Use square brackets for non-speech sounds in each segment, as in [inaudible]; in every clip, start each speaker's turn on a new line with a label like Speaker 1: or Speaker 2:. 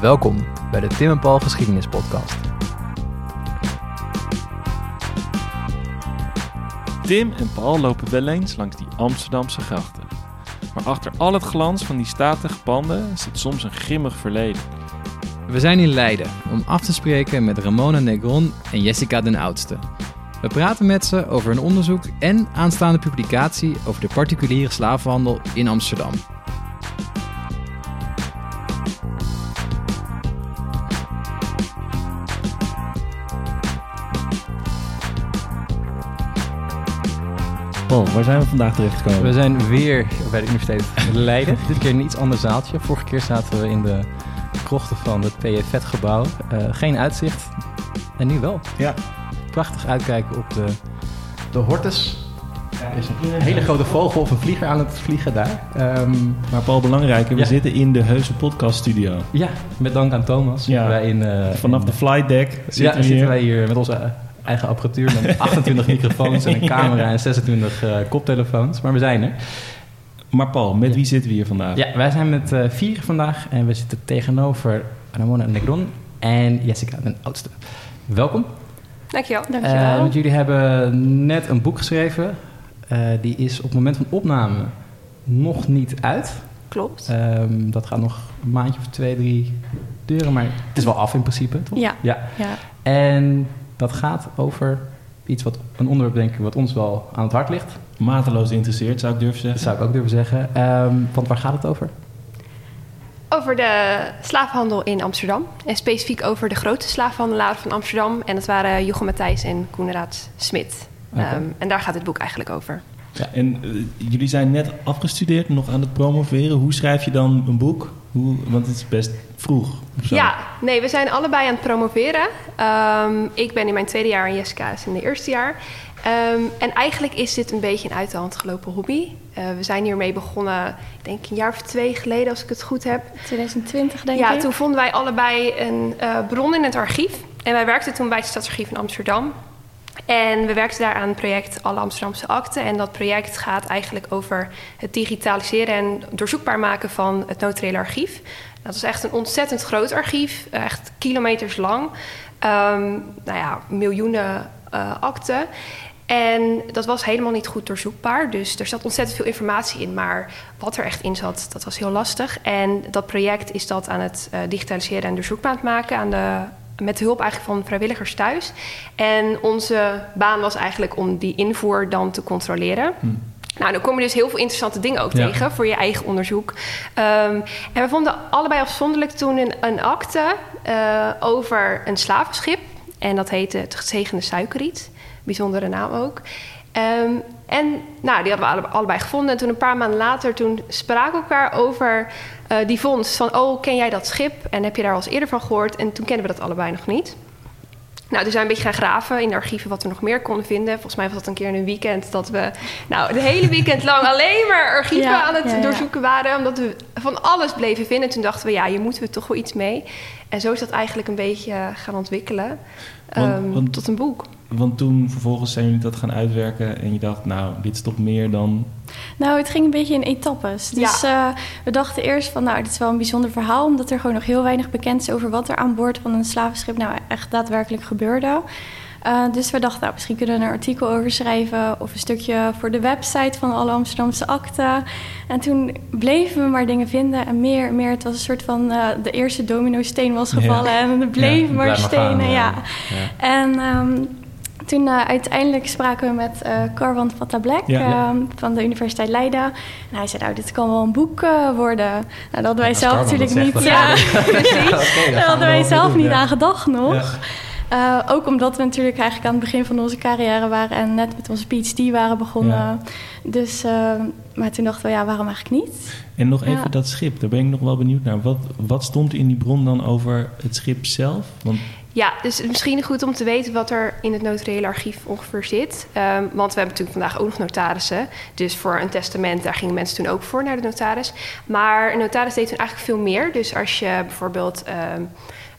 Speaker 1: Welkom bij de Tim en Paul Geschiedenis Podcast.
Speaker 2: Tim en Paul lopen wel eens langs die Amsterdamse grachten. Maar achter al het glans van die statige panden zit soms een grimmig verleden.
Speaker 1: We zijn in Leiden om af te spreken met Ramona Negron en Jessica den Oudste. We praten met ze over hun onderzoek en aanstaande publicatie over de particuliere slavenhandel in Amsterdam.
Speaker 3: Paul, waar zijn we vandaag terechtgekomen?
Speaker 4: We zijn weer bij de Universiteit Leiden. [laughs] Dit keer een iets ander zaaltje. Vorige keer zaten we in de krochten van het PFV-gebouw. Uh, geen uitzicht. En nu wel.
Speaker 3: Ja.
Speaker 4: Prachtig uitkijken op de, de Hortus. Er is een hele grote vogel of een vlieger aan het vliegen daar. Um,
Speaker 3: maar Paul, belangrijker, we
Speaker 4: Ja.
Speaker 3: zitten in de Heuse Podcast Studio.
Speaker 4: ja, met dank aan Thomas.
Speaker 3: Ja.
Speaker 4: Wij in, eh,
Speaker 3: Vanaf
Speaker 4: in-
Speaker 3: de flight deck zitten
Speaker 4: ja,
Speaker 3: we hier.
Speaker 4: zitten wij hier met onze eigen apparatuur. Met [laughs] 28 microfoons en een [laughs] camera en 26 eh, koptelefoons. Maar we zijn er.
Speaker 3: Maar Paul, met
Speaker 4: Ja.
Speaker 3: wie zitten we hier vandaag?
Speaker 4: Ja, wij zijn met eh vier vandaag en we zitten tegenover Ramona Negron en Jessica, den oudste. Welkom.
Speaker 5: Dankjewel.
Speaker 4: Eh, want jullie hebben net een boek geschreven. Eh, die is op het moment van opname nog niet uit.
Speaker 5: Klopt.
Speaker 4: Ehm, dat gaat nog een maandje of twee, drie duren, maar het is wel af in principe, toch?
Speaker 6: Ja.
Speaker 4: ja.
Speaker 6: Ja.
Speaker 4: En dat gaat over iets wat een onderwerp denk ik wat ons wel aan het hart ligt.
Speaker 3: Mateloos geïnteresseerd, zou ik durven
Speaker 4: Dat
Speaker 3: zeggen.
Speaker 4: zou ik ook durven zeggen. Ehm, want waar gaat het over?
Speaker 5: Over de slavenhandel in Amsterdam. En specifiek over de grote slavenhandelaren van Amsterdam. En dat waren Jochem Matthijs en Koenraad Smit. Ehm, en daar gaat het boek eigenlijk over.
Speaker 3: En eh, jullie zijn net afgestudeerd, nog aan het promoveren. Hoe schrijf je dan een boek? Hoe, want het is best vroeg. zo.
Speaker 5: Ja, nee, we zijn allebei aan het promoveren. Ehm, ik ben in mijn tweede jaar en Jessica is in het eerste jaar. Ehm, en eigenlijk is dit een beetje een uit de hand gelopen hobby. Eh, we zijn hiermee begonnen, ik denk een jaar of twee geleden als ik het goed heb.
Speaker 6: 2020 denk
Speaker 5: ja,
Speaker 6: ik.
Speaker 5: toen vonden wij allebei een eh, bron in het archief. En wij werkten toen bij het Stadsarchief in Amsterdam. En we werkten daar aan het project Alle Amsterdamse Akten. En dat project gaat eigenlijk over het digitaliseren en doorzoekbaar maken van het notariële archief. Dat is echt een ontzettend groot archief, echt kilometers lang. Ehm, nou ja, miljoenen eh, akten. En dat was helemaal niet goed doorzoekbaar. Dus er zat ontzettend veel informatie in. Maar wat er echt in zat, dat was heel lastig. En dat project is dat aan het eh, digitaliseren en doorzoekbaar maken. Aan de, met de hulp eigenlijk van vrijwilligers thuis. En onze baan was eigenlijk om die invoer dan te controleren. Nou, dan kom je dus heel veel interessante dingen ook
Speaker 3: Ja.
Speaker 5: tegen voor je eigen onderzoek. Ehm, en we vonden allebei afzonderlijk toen een, een akte eh, over een slavenschip. En dat heette het Gezegende Suikerriet. Bijzondere naam ook. Ehm, en nou, die hadden we alle- allebei gevonden. En toen een paar maanden later, toen spraken we elkaar over eh, die vondst. Van, oh, ken jij dat schip? En heb je daar al eens eerder van gehoord? En toen kenden we dat allebei nog niet. Nou, toen zijn we een beetje gaan graven in de archieven wat we nog meer konden vinden. Volgens mij was dat een keer in een weekend dat we nou, de hele weekend lang [laughs] alleen maar archieven
Speaker 6: Ja,
Speaker 5: aan het
Speaker 6: ja, ja.
Speaker 5: doorzoeken waren. Omdat we van alles bleven vinden. En toen dachten we, ja, hier moeten we toch wel iets mee. En zo is dat eigenlijk een beetje eh, gaan ontwikkelen
Speaker 3: Want-
Speaker 5: ehm,
Speaker 3: want-
Speaker 5: tot een boek.
Speaker 3: Want toen vervolgens zijn jullie dat gaan uitwerken en je dacht, nou, dit is toch meer dan...
Speaker 6: Nou, het ging een beetje in etappes. Dus eh, we dachten eerst van, nou, dit is wel een bijzonder verhaal... omdat er gewoon nog heel weinig bekend is over wat er aan boord van een slavenschip... nou echt daadwerkelijk gebeurde. Eh, dus we dachten, nou, misschien kunnen we er een artikel over schrijven... of een stukje voor de website van alle Amsterdamse akten. En toen bleven we maar dingen vinden en meer en meer. Het was een soort van eh, de eerste domino-steen was
Speaker 3: Ja.
Speaker 6: gevallen... en er bleven
Speaker 4: Ja,
Speaker 6: maar stenen,
Speaker 4: gaan,
Speaker 6: ja.
Speaker 4: ja.
Speaker 6: En ehm, toen eh, uiteindelijk spraken we met eh Carwan Fattablek
Speaker 3: Ja.
Speaker 6: ehm, van de Universiteit Leiden. En hij zei, nou, dit kan wel een boek eh, worden. Nou, dat hadden wij zelf
Speaker 4: dat
Speaker 6: natuurlijk niet... [laughs]
Speaker 4: dan
Speaker 6: Ja, precies. Daar hadden wij zelf niet aan gedacht nog. Ook omdat we natuurlijk eigenlijk aan het begin van onze carrière waren... en net met onze PhD waren begonnen. Dus, eh, maar toen dachten we, ja, waarom eigenlijk niet?
Speaker 3: En nog even dat schip, daar ben ik nog wel benieuwd naar. Wat, wat stond in die bron dan over het schip zelf? Want
Speaker 5: Ja, dus misschien goed om te weten wat er in het notariële archief ongeveer zit. Ehm, want we hebben natuurlijk vandaag ook nog notarissen. Dus voor een testament, daar gingen mensen toen ook voor naar de notaris. Maar een notaris deed toen eigenlijk veel meer. Dus als je bijvoorbeeld ehm,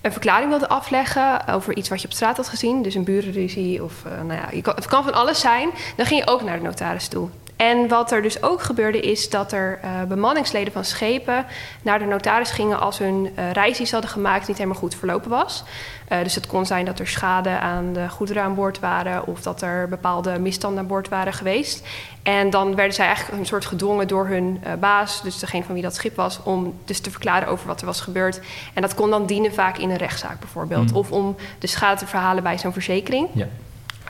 Speaker 5: een verklaring wilde afleggen over iets wat je op straat had gezien, dus een burenruzie of uh, nou ja, het kan van alles zijn, dan ging je ook naar de notaris toe. En wat er dus ook gebeurde is dat er uh, bemanningsleden van schepen naar de notaris gingen als hun uh, reis die ze hadden gemaakt niet helemaal goed verlopen was. Uh, dus het kon zijn dat er schade aan de goederen aan boord waren of dat er bepaalde misstanden aan boord waren geweest. En dan werden zij eigenlijk een soort gedwongen door hun baas, dus degene van wie dat schip was, om dus te verklaren over wat er was gebeurd. En dat kon dan dienen vaak in een rechtszaak bijvoorbeeld, mm. of om de schade te verhalen bij zo'n verzekering.
Speaker 1: Ja.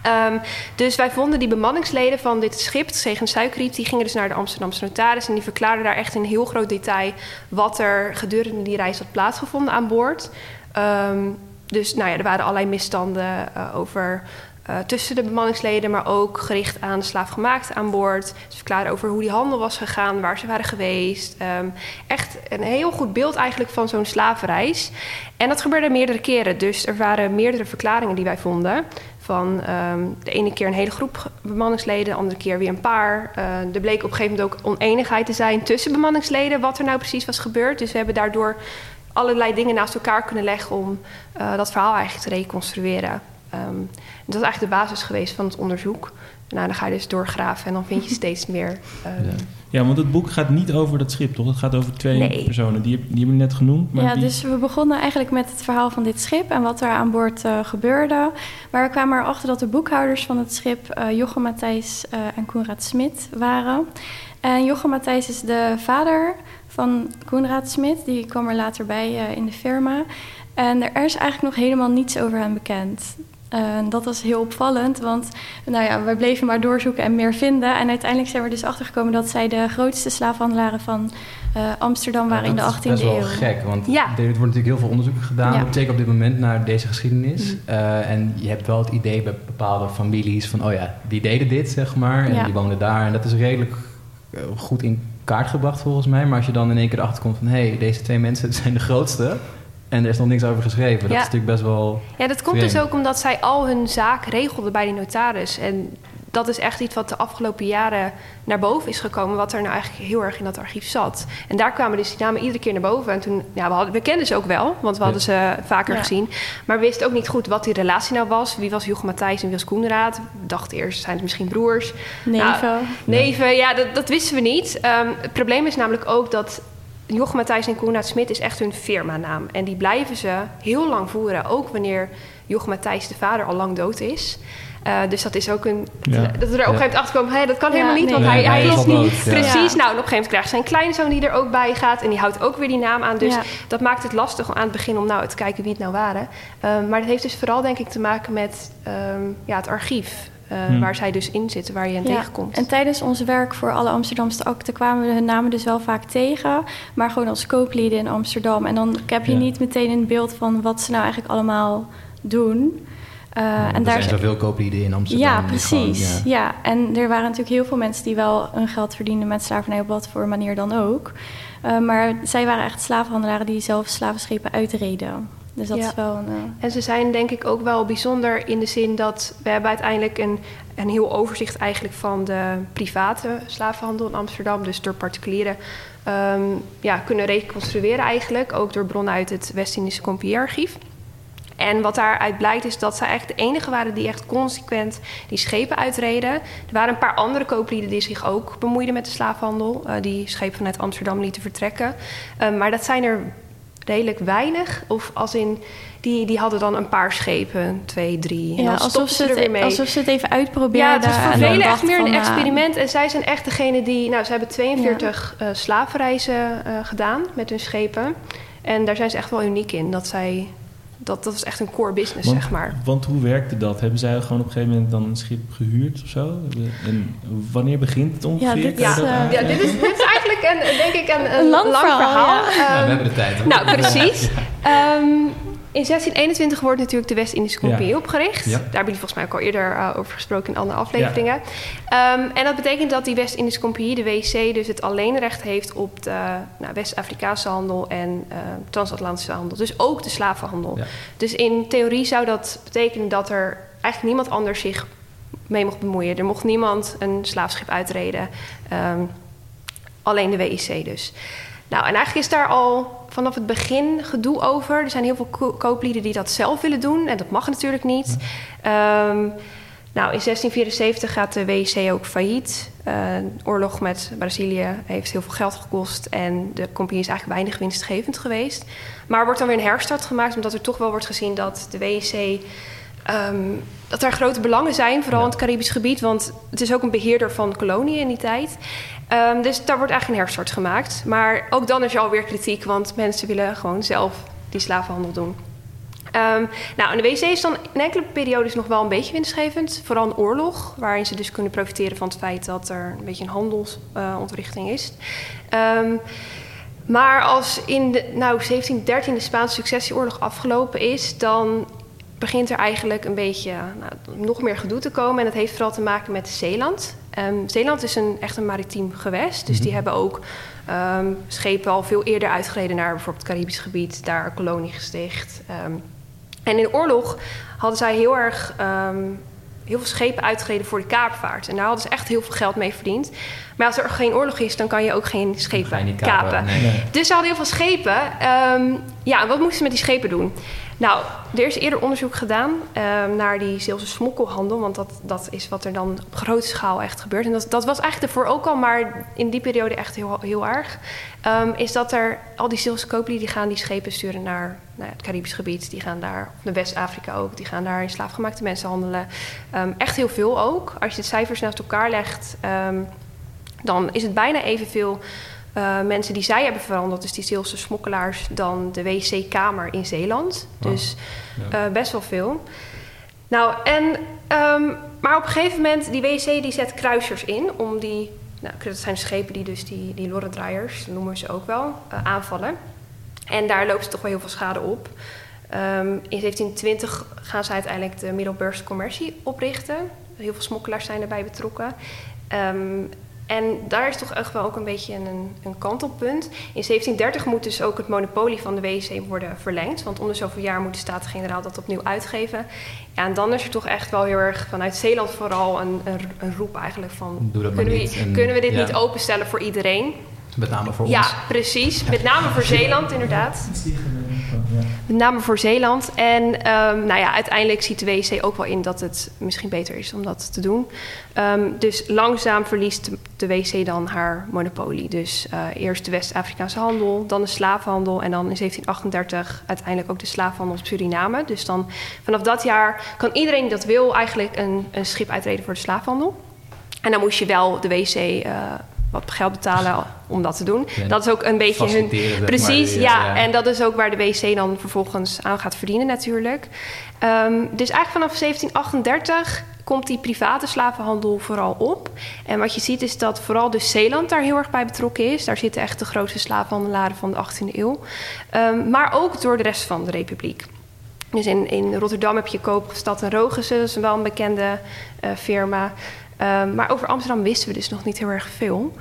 Speaker 5: Um, dus wij vonden die bemanningsleden van dit schip, Zegen Suikriep, die gingen dus naar de Amsterdamse notaris en die verklaarden daar echt in heel groot detail wat er gedurende die reis had plaatsgevonden aan boord. Um, dus nou ja, er waren allerlei misstanden uh, over uh, tussen de bemanningsleden, maar ook gericht aan slaafgemaakt aan boord. Ze verklaren over hoe die handel was gegaan, waar ze waren geweest. Um, echt een heel goed beeld eigenlijk van zo'n slavenreis. En dat gebeurde meerdere keren, dus er waren meerdere verklaringen die wij vonden. Van um, de ene keer een hele groep bemanningsleden, de andere keer weer een paar. Uh, er bleek op een gegeven moment ook oneenigheid te zijn tussen bemanningsleden, wat er nou precies was gebeurd. Dus we hebben daardoor allerlei dingen naast elkaar kunnen leggen om uh, dat verhaal eigenlijk te reconstrueren. Um, dat is eigenlijk de basis geweest van het onderzoek. Nou, dan ga je dus doorgraven en dan vind je steeds meer. Um,
Speaker 3: ja. ja. want het boek gaat niet over dat schip, toch? Het gaat over twee
Speaker 5: nee.
Speaker 3: personen. Die, die hebben we net genoemd. Maar
Speaker 6: ja,
Speaker 3: die...
Speaker 6: dus we begonnen eigenlijk met het verhaal van dit schip en wat er aan boord uh, gebeurde. Maar we kwamen erachter dat de boekhouders van het schip uh, Jochem Matthijs uh, en Koenraad Smit waren. En Jochem Matthijs is de vader van Koenraad Smit. Die kwam er later bij in de firma. En er is eigenlijk nog helemaal niets over hem bekend. Dat was heel opvallend, want nou ja, we bleven maar doorzoeken en meer vinden. En uiteindelijk zijn we dus achtergekomen dat zij de grootste slaafhandelaren van uh, Amsterdam waren
Speaker 4: ja,
Speaker 6: in de 18e eeuw.
Speaker 4: Dat is wel gek, want
Speaker 5: ja.
Speaker 4: er wordt natuurlijk heel veel onderzoeken gedaan, ja. zeker op dit moment, naar deze geschiedenis. Mm. Uh, en je hebt wel het idee bij bepaalde families van, oh ja, die deden dit, zeg maar, en die woonden daar. En dat is redelijk goed in kaart gebracht volgens mij. Maar als je dan in één keer erachter komt van, hé, hey, deze twee mensen [laughs] zijn de grootste... En er is nog niks over geschreven. Dat
Speaker 5: ja.
Speaker 4: is natuurlijk best wel.
Speaker 5: Ja, dat komt
Speaker 4: vreemd.
Speaker 5: dus ook omdat zij al hun zaak regelden bij die notaris. En dat is echt iets wat de afgelopen jaren naar boven is gekomen. Wat er nou eigenlijk heel erg in dat archief zat. En daar kwamen dus die namen iedere keer naar boven. En toen, ja, we, hadden, we kenden ze ook wel, want we hadden ze vaker ja. gezien. Maar we wisten ook niet goed wat die relatie nou was. Wie was Jochem Matthijs en wie was Koenraad? We dachten eerst, zijn het misschien broers?
Speaker 6: Neven.
Speaker 5: Nou, neven, ja, dat, dat wisten we niet. Um, het probleem is namelijk ook dat Jochem Matthijs en Koenraad Smit is echt hun firmanaam. En die blijven ze heel lang voeren, ook wanneer Jochem Matthijs de vader al lang dood is. Uh, dus dat is ook een. Ja. Dat we er op een gegeven moment achter komen. Hey, dat kan ja, helemaal niet, nee, want
Speaker 4: nee,
Speaker 5: hij,
Speaker 4: hij
Speaker 5: is niet.
Speaker 4: dood, ja.
Speaker 5: Precies. Nou, en op een gegeven moment krijgt zijn kleinzoon die er ook bij gaat. En die houdt ook weer die naam aan. Dus dat maakt het lastig aan het begin om nou te kijken wie het nou waren. Uh, maar dat heeft dus vooral, denk ik, te maken met um, ja, het archief. Uh, hmm. Waar zij dus in zitten, waar je hen
Speaker 6: ja.
Speaker 5: tegenkomt.
Speaker 6: En tijdens ons werk voor alle Amsterdamse akten kwamen we hun namen dus wel vaak tegen. Maar gewoon als kooplieden in Amsterdam. En dan heb je ja. niet meteen een beeld van wat ze nou eigenlijk allemaal doen.
Speaker 4: Uh, ja, en daar zijn zoveel kooplieden in Amsterdam.
Speaker 6: Ja, precies. Gewoon, ja. ja. en er waren natuurlijk heel veel mensen die wel hun geld verdienden met slavernij op wat voor manier dan ook. Uh, maar zij waren echt slavenhandelaren die zelf slavenschepen uitreden. Dus dat
Speaker 5: ja.
Speaker 6: is wel een. Uh...
Speaker 5: En ze zijn denk ik ook wel bijzonder in de zin dat we hebben uiteindelijk een, een heel overzicht eigenlijk van de private slavenhandel in Amsterdam, dus door particulieren, um, ja, kunnen reconstrueren eigenlijk, ook door bronnen uit het West-Indische Compagniearchief. En wat daaruit blijkt is dat zij eigenlijk de enige waren die echt consequent die schepen uitreden. Er waren een paar andere kooplieden die zich ook bemoeiden met de slaafhandel. Uh, die schepen vanuit Amsterdam lieten vertrekken. Uh, maar dat zijn er redelijk weinig. Of als in, die, die hadden dan een paar schepen, twee, drie. En
Speaker 6: ja,
Speaker 5: dan
Speaker 6: alsof ze,
Speaker 5: er weer mee.
Speaker 6: alsof ze het even uitprobeerden.
Speaker 5: Ja, het is voor velen echt meer een
Speaker 6: van,
Speaker 5: experiment. En zij zijn echt degene die... Nou, ze hebben 42 ja. uh, slavenreizen uh, gedaan met hun schepen. En daar zijn ze echt wel uniek in. Dat zij... Dat, dat was echt een core business,
Speaker 3: want,
Speaker 5: zeg maar.
Speaker 3: Want hoe werkte dat? Hebben zij gewoon op een gegeven moment dan een schip gehuurd of zo? En wanneer begint het ongeveer?
Speaker 6: Ja, dit
Speaker 5: is, uh, ja, dit is, dit is eigenlijk een, denk ik een, een,
Speaker 6: een lang,
Speaker 5: lang
Speaker 6: verhaal.
Speaker 5: verhaal.
Speaker 6: Ja.
Speaker 5: Um,
Speaker 4: we hebben de tijd. Hoor.
Speaker 5: Nou, precies. [laughs] ja. um, in 1621 wordt natuurlijk de West-Indische Compagnie ja. opgericht. Ja. Daar hebben jullie volgens mij ook al eerder uh, over gesproken in andere afleveringen. Ja. Um, en dat betekent dat die West-Indische Compagnie, de WIC, dus het alleenrecht heeft op de nou, West-Afrikaanse handel en uh, transatlantische handel. Dus ook de slavenhandel. Dus in theorie zou dat betekenen dat er eigenlijk niemand anders zich mee mocht bemoeien. Er mocht niemand een slaafschip uitreden. Um, alleen de WIC dus. Nou, en eigenlijk is daar al vanaf het begin gedoe over. Er zijn heel veel ko kooplieden die dat zelf willen doen. En dat mag natuurlijk niet. Ja. Um, Nou, in 1674 gaat de WC ook failliet. Uh, oorlog met Brazilië heeft heel veel geld gekost en de compagnie is eigenlijk weinig winstgevend geweest. Maar er wordt dan weer een herstart gemaakt, omdat er toch wel wordt gezien dat de WC Um, dat er grote belangen zijn, vooral in het Caribisch gebied, want het is ook een beheerder van koloniën in die tijd. Um, dus daar wordt eigenlijk een herstart gemaakt. Maar ook dan is er alweer kritiek, want mensen willen gewoon zelf die slavenhandel doen. Um, nou, en de WC is dan in enkele periodes nog wel een beetje winstgevend. Vooral een oorlog, waarin ze dus kunnen profiteren van het feit dat er een beetje een handelsontwrichting uh, is. Um, maar als in de, nou, 1713 de Spaanse successieoorlog afgelopen is, dan begint er eigenlijk een beetje nou, nog meer gedoe te komen. En dat heeft vooral te maken met Zeeland. Um, Zeeland is een, echt een maritiem gewest. Dus die mhm. hebben ook um, schepen al veel eerder uitgereden naar bijvoorbeeld het Caribisch gebied. Daar kolonie gesticht. Um, en in de oorlog hadden zij heel erg heel veel schepen uitgereden voor de kaapvaart. En daar hadden ze echt heel veel geld mee verdiend. Maar als er geen oorlog is, dan kan je ook geen schepen kapen. Dus ze hadden heel veel schepen. ja, wat moesten ze met die schepen doen? Nou, er is eerder onderzoek gedaan um, naar die Zeelse smokkelhandel. Want dat, dat is wat er dan op grote schaal echt gebeurt. En dat, dat was eigenlijk ervoor ook al, maar in die periode echt heel, heel erg. Um, is dat er al die Zeelse kooplieden die gaan die schepen sturen naar nou, het Caribisch gebied. Die gaan daar, naar West-Afrika ook. Die gaan daar in slaafgemaakte mensen handelen. Um, echt heel veel ook. Als je de cijfers naast elkaar legt, dan is het bijna evenveel uh, mensen die zij hebben veranderd, dus die Zeelse smokkelaars, dan de WC-kamer in Zeeland. Dus uh, best wel veel. Nou, en, um, maar op een gegeven moment, die WC die zet kruisers in om die, nou, dat zijn schepen die dus die, die lorrendraaiers, noemen ze ook wel, uh, aanvallen. En daar loopt ze toch wel heel veel schade op. Um, in 1720 gaan ze uiteindelijk de Middelburgse Commercie oprichten. Heel veel smokkelaars zijn erbij betrokken. Um, en daar is toch echt wel ook een beetje een, een kantelpunt. In 1730 moet dus ook het monopolie van de WC worden verlengd. Want onder zoveel jaar moet de Staten-Generaal dat opnieuw uitgeven. Ja, en dan is er toch echt wel heel erg vanuit Zeeland vooral een, een, een roep eigenlijk van... kunnen, we, kunnen we dit niet openstellen voor iedereen?
Speaker 4: Met name voor
Speaker 5: ons. Ja, precies. Met name voor Zeeland inderdaad. Met name voor Zeeland. En um, nou ja, uiteindelijk ziet de WC ook wel in dat het misschien beter is om dat te doen. Um, dus langzaam verliest de WC dan haar monopolie. Dus uh, eerst de West-Afrikaanse handel, dan de slavenhandel en dan in 1738 uiteindelijk ook de slavenhandel op Suriname. Dus dan vanaf dat jaar kan iedereen die dat wil eigenlijk een, een schip uitreden voor de slavenhandel. En dan moest je wel de WC uh, wat geld betalen om dat te doen. dat is ook een beetje hun. Precies, ja, En dat is ook waar de WC dan vervolgens aan gaat verdienen, natuurlijk. Um, dus eigenlijk vanaf 1738 komt die private slavenhandel vooral op. En wat je ziet is dat vooral dus Zeeland daar heel erg bij betrokken is. Daar zitten echt de grootste slavenhandelaren van de 18e eeuw. Um, maar ook door de rest van de republiek. Dus in, in Rotterdam heb je Koopstad en Rogessen, dat is wel een bekende uh, firma. Um, maar over Amsterdam wisten we dus nog niet heel erg veel.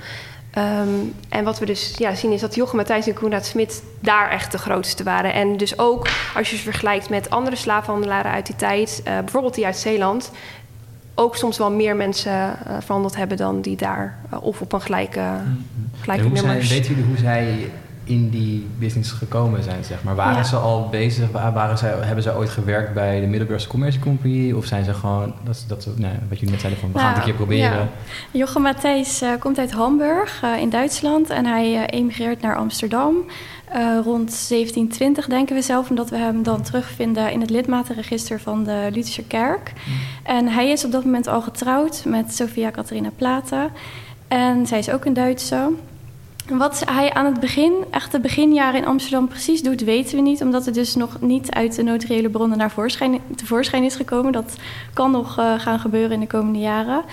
Speaker 5: Um, en wat we dus ja, zien is dat Jochem Matthijs en Koenraad Smit daar echt de grootste waren. En dus ook als je ze vergelijkt met andere slavenhandelaren uit die tijd, uh, bijvoorbeeld die uit Zeeland, ook soms wel meer mensen uh, verhandeld hebben dan die daar uh, of op een gelijke, mm-hmm. gelijke nummers.
Speaker 4: Weten jullie hoe zij in die business gekomen zijn, zeg maar. Waren ze al bezig, waren ze, hebben ze ooit gewerkt bij de Middelburgse Commercie Company? Of zijn ze gewoon, dat, dat nou, wat jullie net zeiden van, we gaan het een keer proberen. Ja.
Speaker 6: Jochem Matthijs uh, komt uit Hamburg uh, in Duitsland en hij uh, emigreert naar Amsterdam. rond 1720 denken we zelf, omdat we hem dan terugvinden in het lidmatenregister van de Lutherse Kerk. Mm. En hij is op dat moment al getrouwd met Sofia Catharina Plata. En zij is ook een Duitse. Wat hij aan het begin, echt de beginjaren in Amsterdam precies doet, weten we niet. Omdat het dus nog niet uit de notariële bronnen naar voorschijn, tevoorschijn is gekomen. Dat kan nog uh, gaan gebeuren in de komende jaren.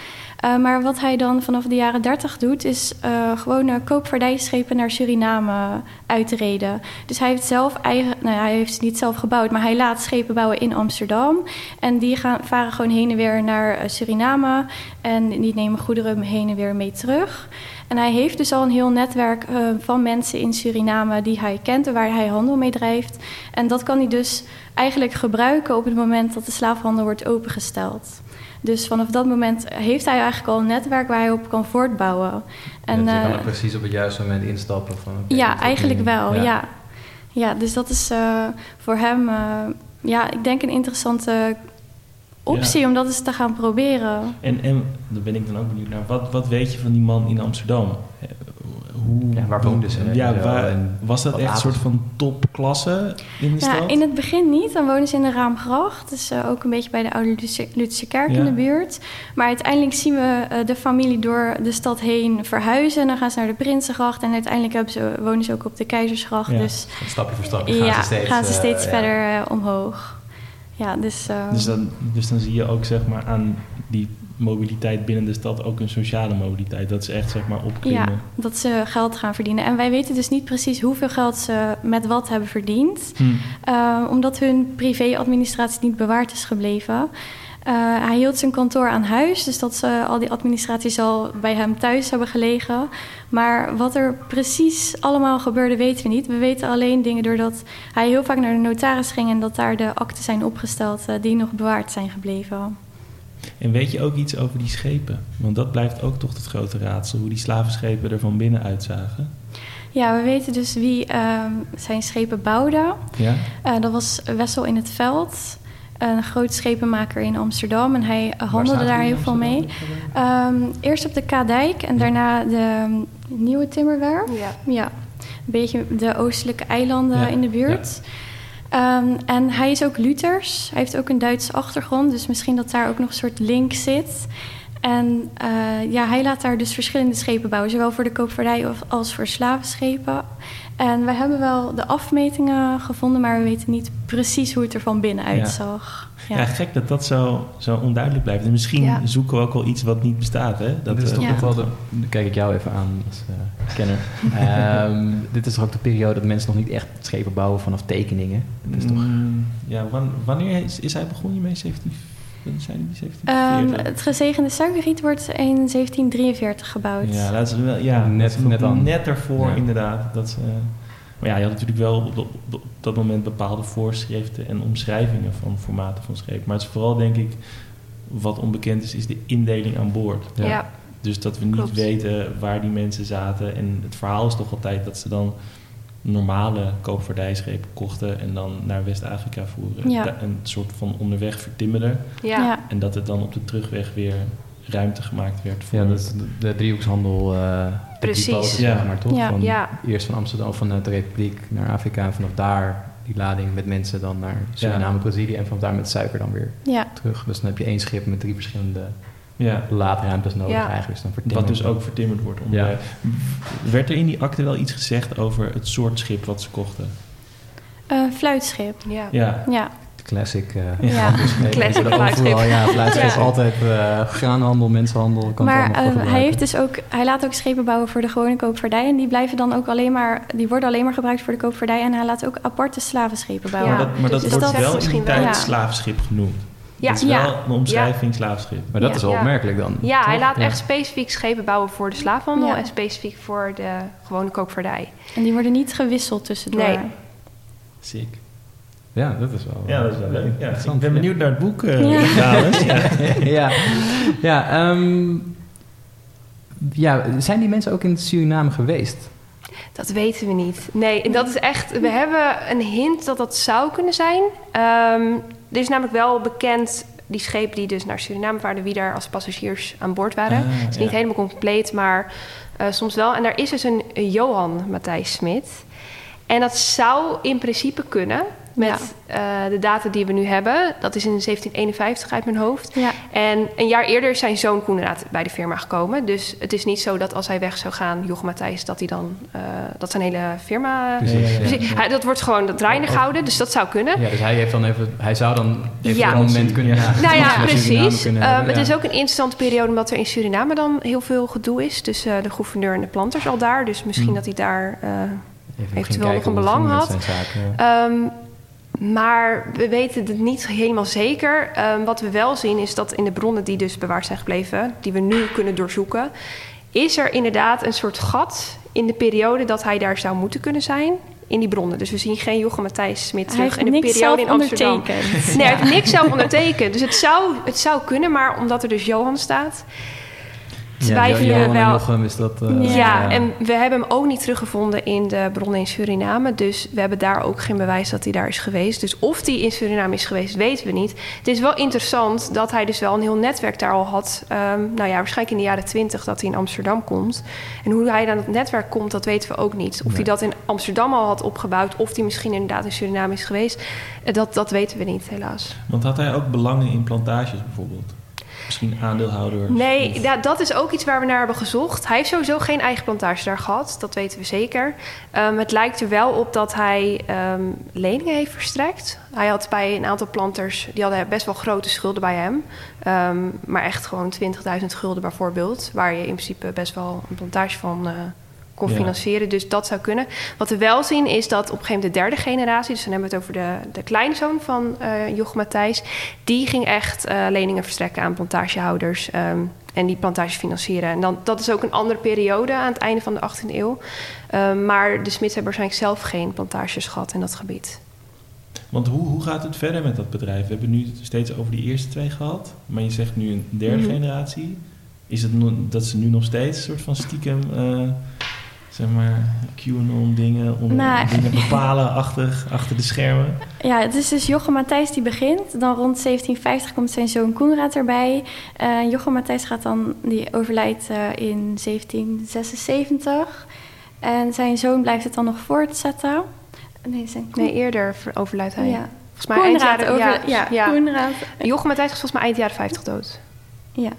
Speaker 6: Uh, maar wat hij dan vanaf de jaren 30 doet, is uh, gewoon koopvaardijschepen naar Suriname uitreden. Dus hij heeft zelf eigen, nou, hij heeft ze niet zelf gebouwd, maar hij laat schepen bouwen in Amsterdam. En die gaan, varen gewoon heen en weer naar Suriname. En die nemen goederen heen en weer mee terug. En hij heeft dus al een heel netwerk uh, van mensen in Suriname die hij kent en waar hij handel mee drijft. En dat kan hij dus eigenlijk gebruiken op het moment dat de slaafhandel wordt opengesteld. Dus vanaf dat moment heeft hij eigenlijk al een netwerk waar hij op kan voortbouwen.
Speaker 4: En, je kan er precies op het juiste moment instappen. Van,
Speaker 6: ja, eigenlijk wel, ja. ja. dus dat is uh, voor hem, ja, ik denk een interessante optie om dat eens te gaan proberen.
Speaker 3: En, en daar ben ik dan ook benieuwd naar. Wat, wat weet je van die man in Amsterdam? Eh, Hoe,
Speaker 4: Ja, waar woonden ze?
Speaker 3: Ja, waar,
Speaker 4: en
Speaker 3: was dat echt een soort van topklasse in de
Speaker 6: Ja,
Speaker 3: stad?
Speaker 6: in het begin niet. Dan wonen ze in de Raamgracht. Dus ook een beetje bij de oude Lutse- kerk
Speaker 3: Ja.
Speaker 6: in de buurt. Maar uiteindelijk zien we eh, de familie door de stad heen verhuizen. En dan gaan ze naar de Prinsengracht. En uiteindelijk hebben ze, wonen ze ook op de Keizersgracht.
Speaker 3: Ja.
Speaker 6: Dus
Speaker 4: stapje voor stapje gaan ze steeds,
Speaker 6: gaan ze steeds verder omhoog. Ja, dus... eh,
Speaker 3: Dus dan, dus dan zie je ook zeg maar aan die mobiliteit binnen de stad ook een sociale mobiliteit. Dat is echt zeg maar opklimmen.
Speaker 6: Ja, dat ze geld gaan verdienen. En wij weten dus niet precies hoeveel geld ze met wat hebben verdiend.
Speaker 3: Hm.
Speaker 6: Eh, omdat hun privé-administratie niet bewaard is gebleven. Eh, hij hield zijn kantoor aan huis, dus dat ze al die administratie zal bij hem thuis hebben gelegen. Maar wat er precies allemaal gebeurde, weten we niet. We weten alleen dingen doordat hij heel vaak naar de notaris ging en dat daar de akten zijn opgesteld eh, die nog bewaard zijn gebleven.
Speaker 3: En weet je ook iets over die schepen? Want dat blijft ook toch het grote raadsel. Hoe die slavenschepen er van binnen uitzagen.
Speaker 6: Ja, we weten dus wie ehm, zijn schepen bouwde.
Speaker 3: Ja?
Speaker 6: Eh, dat was Wessel in het Veld, een groot schepenmaker in Amsterdam. En hij eh, handelde daar heel veel mee. Ehm, eerst op de Kadijk en daarna de um, Nieuwe Timmerwerf.
Speaker 5: Ja.
Speaker 6: Ja, een beetje de oostelijke eilanden
Speaker 3: Ja,
Speaker 6: in de buurt. Ehm, en hij is ook Luthers. Hij heeft ook een Duitse achtergrond, dus misschien dat daar ook nog een soort link zit. En eh, ja, hij laat daar dus verschillende schepen bouwen, zowel voor de koopvaardij als voor slavenschepen. En we hebben wel de afmetingen gevonden, maar we weten niet precies hoe het er van binnen uitzag.
Speaker 3: Ja.
Speaker 6: Ja.
Speaker 3: gek dat dat zo, zo onduidelijk blijft. En misschien
Speaker 6: Ja.
Speaker 3: zoeken we ook wel iets wat niet bestaat. Hè? Dat,
Speaker 4: dit is
Speaker 3: eh,
Speaker 4: toch
Speaker 6: Ja.
Speaker 4: ook wel de... Dan kijk ik jou even aan als eh, kenner. [laughs] Ehm, dit is toch ook de periode dat mensen nog niet echt schepen bouwen vanaf tekeningen. Het is toch...
Speaker 3: Mm, ja, wan- wanneer is, is hij begonnen hiermee? 17, wanneer zijn die 17?
Speaker 6: Ehm, het gezegende suikerriet wordt in 1743 gebouwd.
Speaker 3: Ja, dat is wel, ja,
Speaker 4: Net-
Speaker 3: dat is nog
Speaker 4: net dan.
Speaker 3: net ervoor
Speaker 4: Ja.
Speaker 3: inderdaad. Dat, maar ja, je had natuurlijk wel op, op- op dat moment bepaalde voorschriften en omschrijvingen van formaten van schepen. Maar het is vooral denk ik, wat onbekend is, is de indeling aan boord.
Speaker 5: Ja.
Speaker 4: Ja.
Speaker 3: Dus dat we niet
Speaker 5: Klopt.
Speaker 3: weten waar die mensen zaten. En het verhaal is toch altijd dat ze dan normale koopvaardijschepen kochten en dan naar West-Afrika voeren.
Speaker 6: Ja.
Speaker 3: Een soort van onderweg vertimmerden.
Speaker 5: Ja.
Speaker 6: Ja.
Speaker 3: En dat het dan op de terugweg weer ruimte gemaakt werd voor...
Speaker 4: Ja, dat is de, de driehoekshandel. eh
Speaker 5: Precies.
Speaker 4: Boten,
Speaker 3: Ja.
Speaker 4: zeg maar toch?
Speaker 6: Ja.
Speaker 4: Van,
Speaker 5: Ja.
Speaker 4: Eerst van Amsterdam, van eh, de Republiek naar Afrika. En vanaf daar die lading met mensen dan naar Suriname, Brazilië. En vanaf daar met suiker dan weer
Speaker 6: Ja.
Speaker 4: terug. Dus dan heb je één schip met drie verschillende
Speaker 3: ja.
Speaker 4: laadruimtes nodig
Speaker 5: Ja.
Speaker 4: eigenlijk. Dus dan
Speaker 3: Wat dus ook vertimmerd wordt. Om
Speaker 4: Ja.
Speaker 3: de- werd er in die akte wel iets gezegd over het soort schip wat ze kochten?
Speaker 6: Eh, fluitschip.
Speaker 5: Ja.
Speaker 3: Ja.
Speaker 6: Ja.
Speaker 4: Classic. eh
Speaker 6: Ja. [laughs] [laughs]
Speaker 5: Classic fluitschip.
Speaker 4: overal, Ja, fluitschip.
Speaker 5: Ja.
Speaker 4: Altijd eh, graanhandel, mensenhandel. Kan
Speaker 6: Maar eh, hij heeft dus ook, hij laat ook schepen bouwen voor de gewone koopvaardij. En die blijven dan ook alleen maar, die worden alleen maar gebruikt voor de koopvaardij. En hij laat ook aparte slavenschepen bouwen.
Speaker 5: Ja.
Speaker 3: maar dat, maar dat
Speaker 5: dus
Speaker 3: wordt
Speaker 6: dat
Speaker 3: wel in die
Speaker 5: misschien
Speaker 3: tijd slavenschip genoemd.
Speaker 5: Ja.
Speaker 3: Dat is
Speaker 6: Ja.
Speaker 3: wel een omschrijving slavenschip.
Speaker 4: Maar dat
Speaker 6: Ja.
Speaker 4: is wel
Speaker 5: Ja.
Speaker 4: opmerkelijk dan.
Speaker 5: Ja, hij laat
Speaker 4: Ja.
Speaker 5: echt specifiek schepen bouwen voor de slaafhandel
Speaker 6: Ja.
Speaker 5: en specifiek voor de gewone koopvaardij.
Speaker 6: En die worden niet gewisseld tussendoor.
Speaker 5: Nee.
Speaker 3: Sick.
Speaker 4: Ja, dat is wel...
Speaker 3: Ja, dat is wel leuk. Ja, ik ben benieuwd naar het boek, eh
Speaker 6: Ja.
Speaker 3: Ja.
Speaker 4: ja, ja, ehm, ja, zijn die mensen ook in Suriname geweest?
Speaker 5: Dat weten we niet. Nee, en dat is echt. We hebben een hint dat dat zou kunnen zijn. Ehm, er is namelijk wel bekend die schepen die dus naar Suriname waren, wie daar als passagiers aan boord waren.
Speaker 3: Ah,
Speaker 5: het is niet
Speaker 3: ja.
Speaker 5: helemaal compleet, maar eh, soms wel. En daar is dus een, een Johan Matthijs Smit. En dat zou in principe kunnen met eh, de data die we nu hebben. Dat is in 1751 uit mijn hoofd.
Speaker 6: Ja.
Speaker 5: En een jaar eerder is zijn zoon Koen inderdaad bij de firma gekomen. Dus het is niet zo dat als hij weg zou gaan, Jochem Matthijs, dat hij dan eh, dat zijn hele firma.
Speaker 4: Precies,
Speaker 3: ja, ja.
Speaker 5: hij- dat wordt gewoon dat draaiende gehouden, dus dat zou kunnen.
Speaker 4: Ja, dus hij heeft dan even... Hij zou dan even
Speaker 5: Ja.
Speaker 4: een moment kunnen... Ja, [laughs]
Speaker 5: Nou ja, precies. Ehm,
Speaker 4: hebben,
Speaker 5: het
Speaker 4: ja.
Speaker 5: is ook een interessante periode omdat er in Suriname dan heel veel gedoe is. Dus eh, de gouverneur en de planters al daar. Dus misschien
Speaker 3: Hmm.
Speaker 5: dat hij daar. eh,
Speaker 4: Even
Speaker 5: eventueel nog een belang had.
Speaker 4: zaak, ja.
Speaker 5: Ehm, maar we weten het niet helemaal zeker. Ehm, wat we wel zien is dat in de bronnen die dus bewaard zijn gebleven, die we nu kunnen doorzoeken, is er inderdaad een soort gat in de periode dat hij daar zou moeten kunnen zijn. In die bronnen. Dus we zien geen Jochem Matthijs Smit
Speaker 6: Hij
Speaker 5: terug in de periode in Amsterdam.
Speaker 6: ondertekend.
Speaker 5: Nee, hij heeft niks zelf ondertekend. Dus het zou, het zou kunnen, maar omdat er dus Johan staat. Twijfelen
Speaker 4: ja,
Speaker 5: we wel.
Speaker 4: Jochem is dat... Uh,
Speaker 5: ja, en we hebben hem ook niet teruggevonden in de bronnen in Suriname. Dus we hebben daar ook geen bewijs dat hij daar is geweest. Dus of hij in Suriname is geweest, weten we niet. Het is wel interessant dat hij dus wel een heel netwerk daar al had. Um, nou ja, waarschijnlijk in de jaren twintig dat hij in Amsterdam komt. En hoe hij aan het netwerk komt, dat weten we ook niet. Of nee. hij dat in Amsterdam al had opgebouwd... of hij misschien inderdaad in Suriname is geweest... dat, dat weten we niet, helaas.
Speaker 3: Want had hij ook belangen in plantages bijvoorbeeld? Misschien aandeelhouder?
Speaker 5: Nee, of... ja, dat is ook iets waar we naar hebben gezocht. Hij heeft sowieso geen eigen plantage daar gehad, dat weten we zeker. Um, het lijkt er wel op dat hij um, leningen heeft verstrekt. Hij had bij een aantal planters, die hadden best wel grote schulden bij hem. Um, maar echt gewoon 20.000 gulden bijvoorbeeld. Waar je in principe best wel een plantage van... Uh, kon ja. financieren. Dus dat zou kunnen. Wat we wel zien is dat op een gegeven moment de derde generatie... dus dan hebben we het over de, de kleinzoon van uh, Jochem Matthijs... die ging echt uh, leningen verstrekken aan plantagehouders... Um, en die plantages financieren. En dan, dat is ook een andere periode aan het einde van de 18e eeuw. Um, maar de Smits hebben waarschijnlijk zelf geen plantages gehad in dat gebied.
Speaker 3: Want hoe, hoe gaat het verder met dat bedrijf? We hebben nu steeds over die eerste twee gehad. Maar je zegt nu een derde mm-hmm. generatie. Is het dat ze nu nog steeds een soort van stiekem... Uh, zeg maar, QAnon-dingen, om nou, dingen [laughs] bepalen achter, achter de schermen?
Speaker 6: Ja, het is dus Jochem Matthijs die begint. Dan rond 1750 komt zijn zoon Koenraad erbij. Uh, Jochem Matthijs gaat dan, die overlijdt uh, in 1776. En zijn zoon blijft het dan nog voortzetten.
Speaker 5: Nee, zijn nee eerder overlijdt hij.
Speaker 6: Ja.
Speaker 5: Volgens mij eind jaren...
Speaker 6: Over, ja, ja, ja. Koenraad.
Speaker 5: Jochem Matthijs is volgens mij eind jaren 50 dood.
Speaker 6: Ja.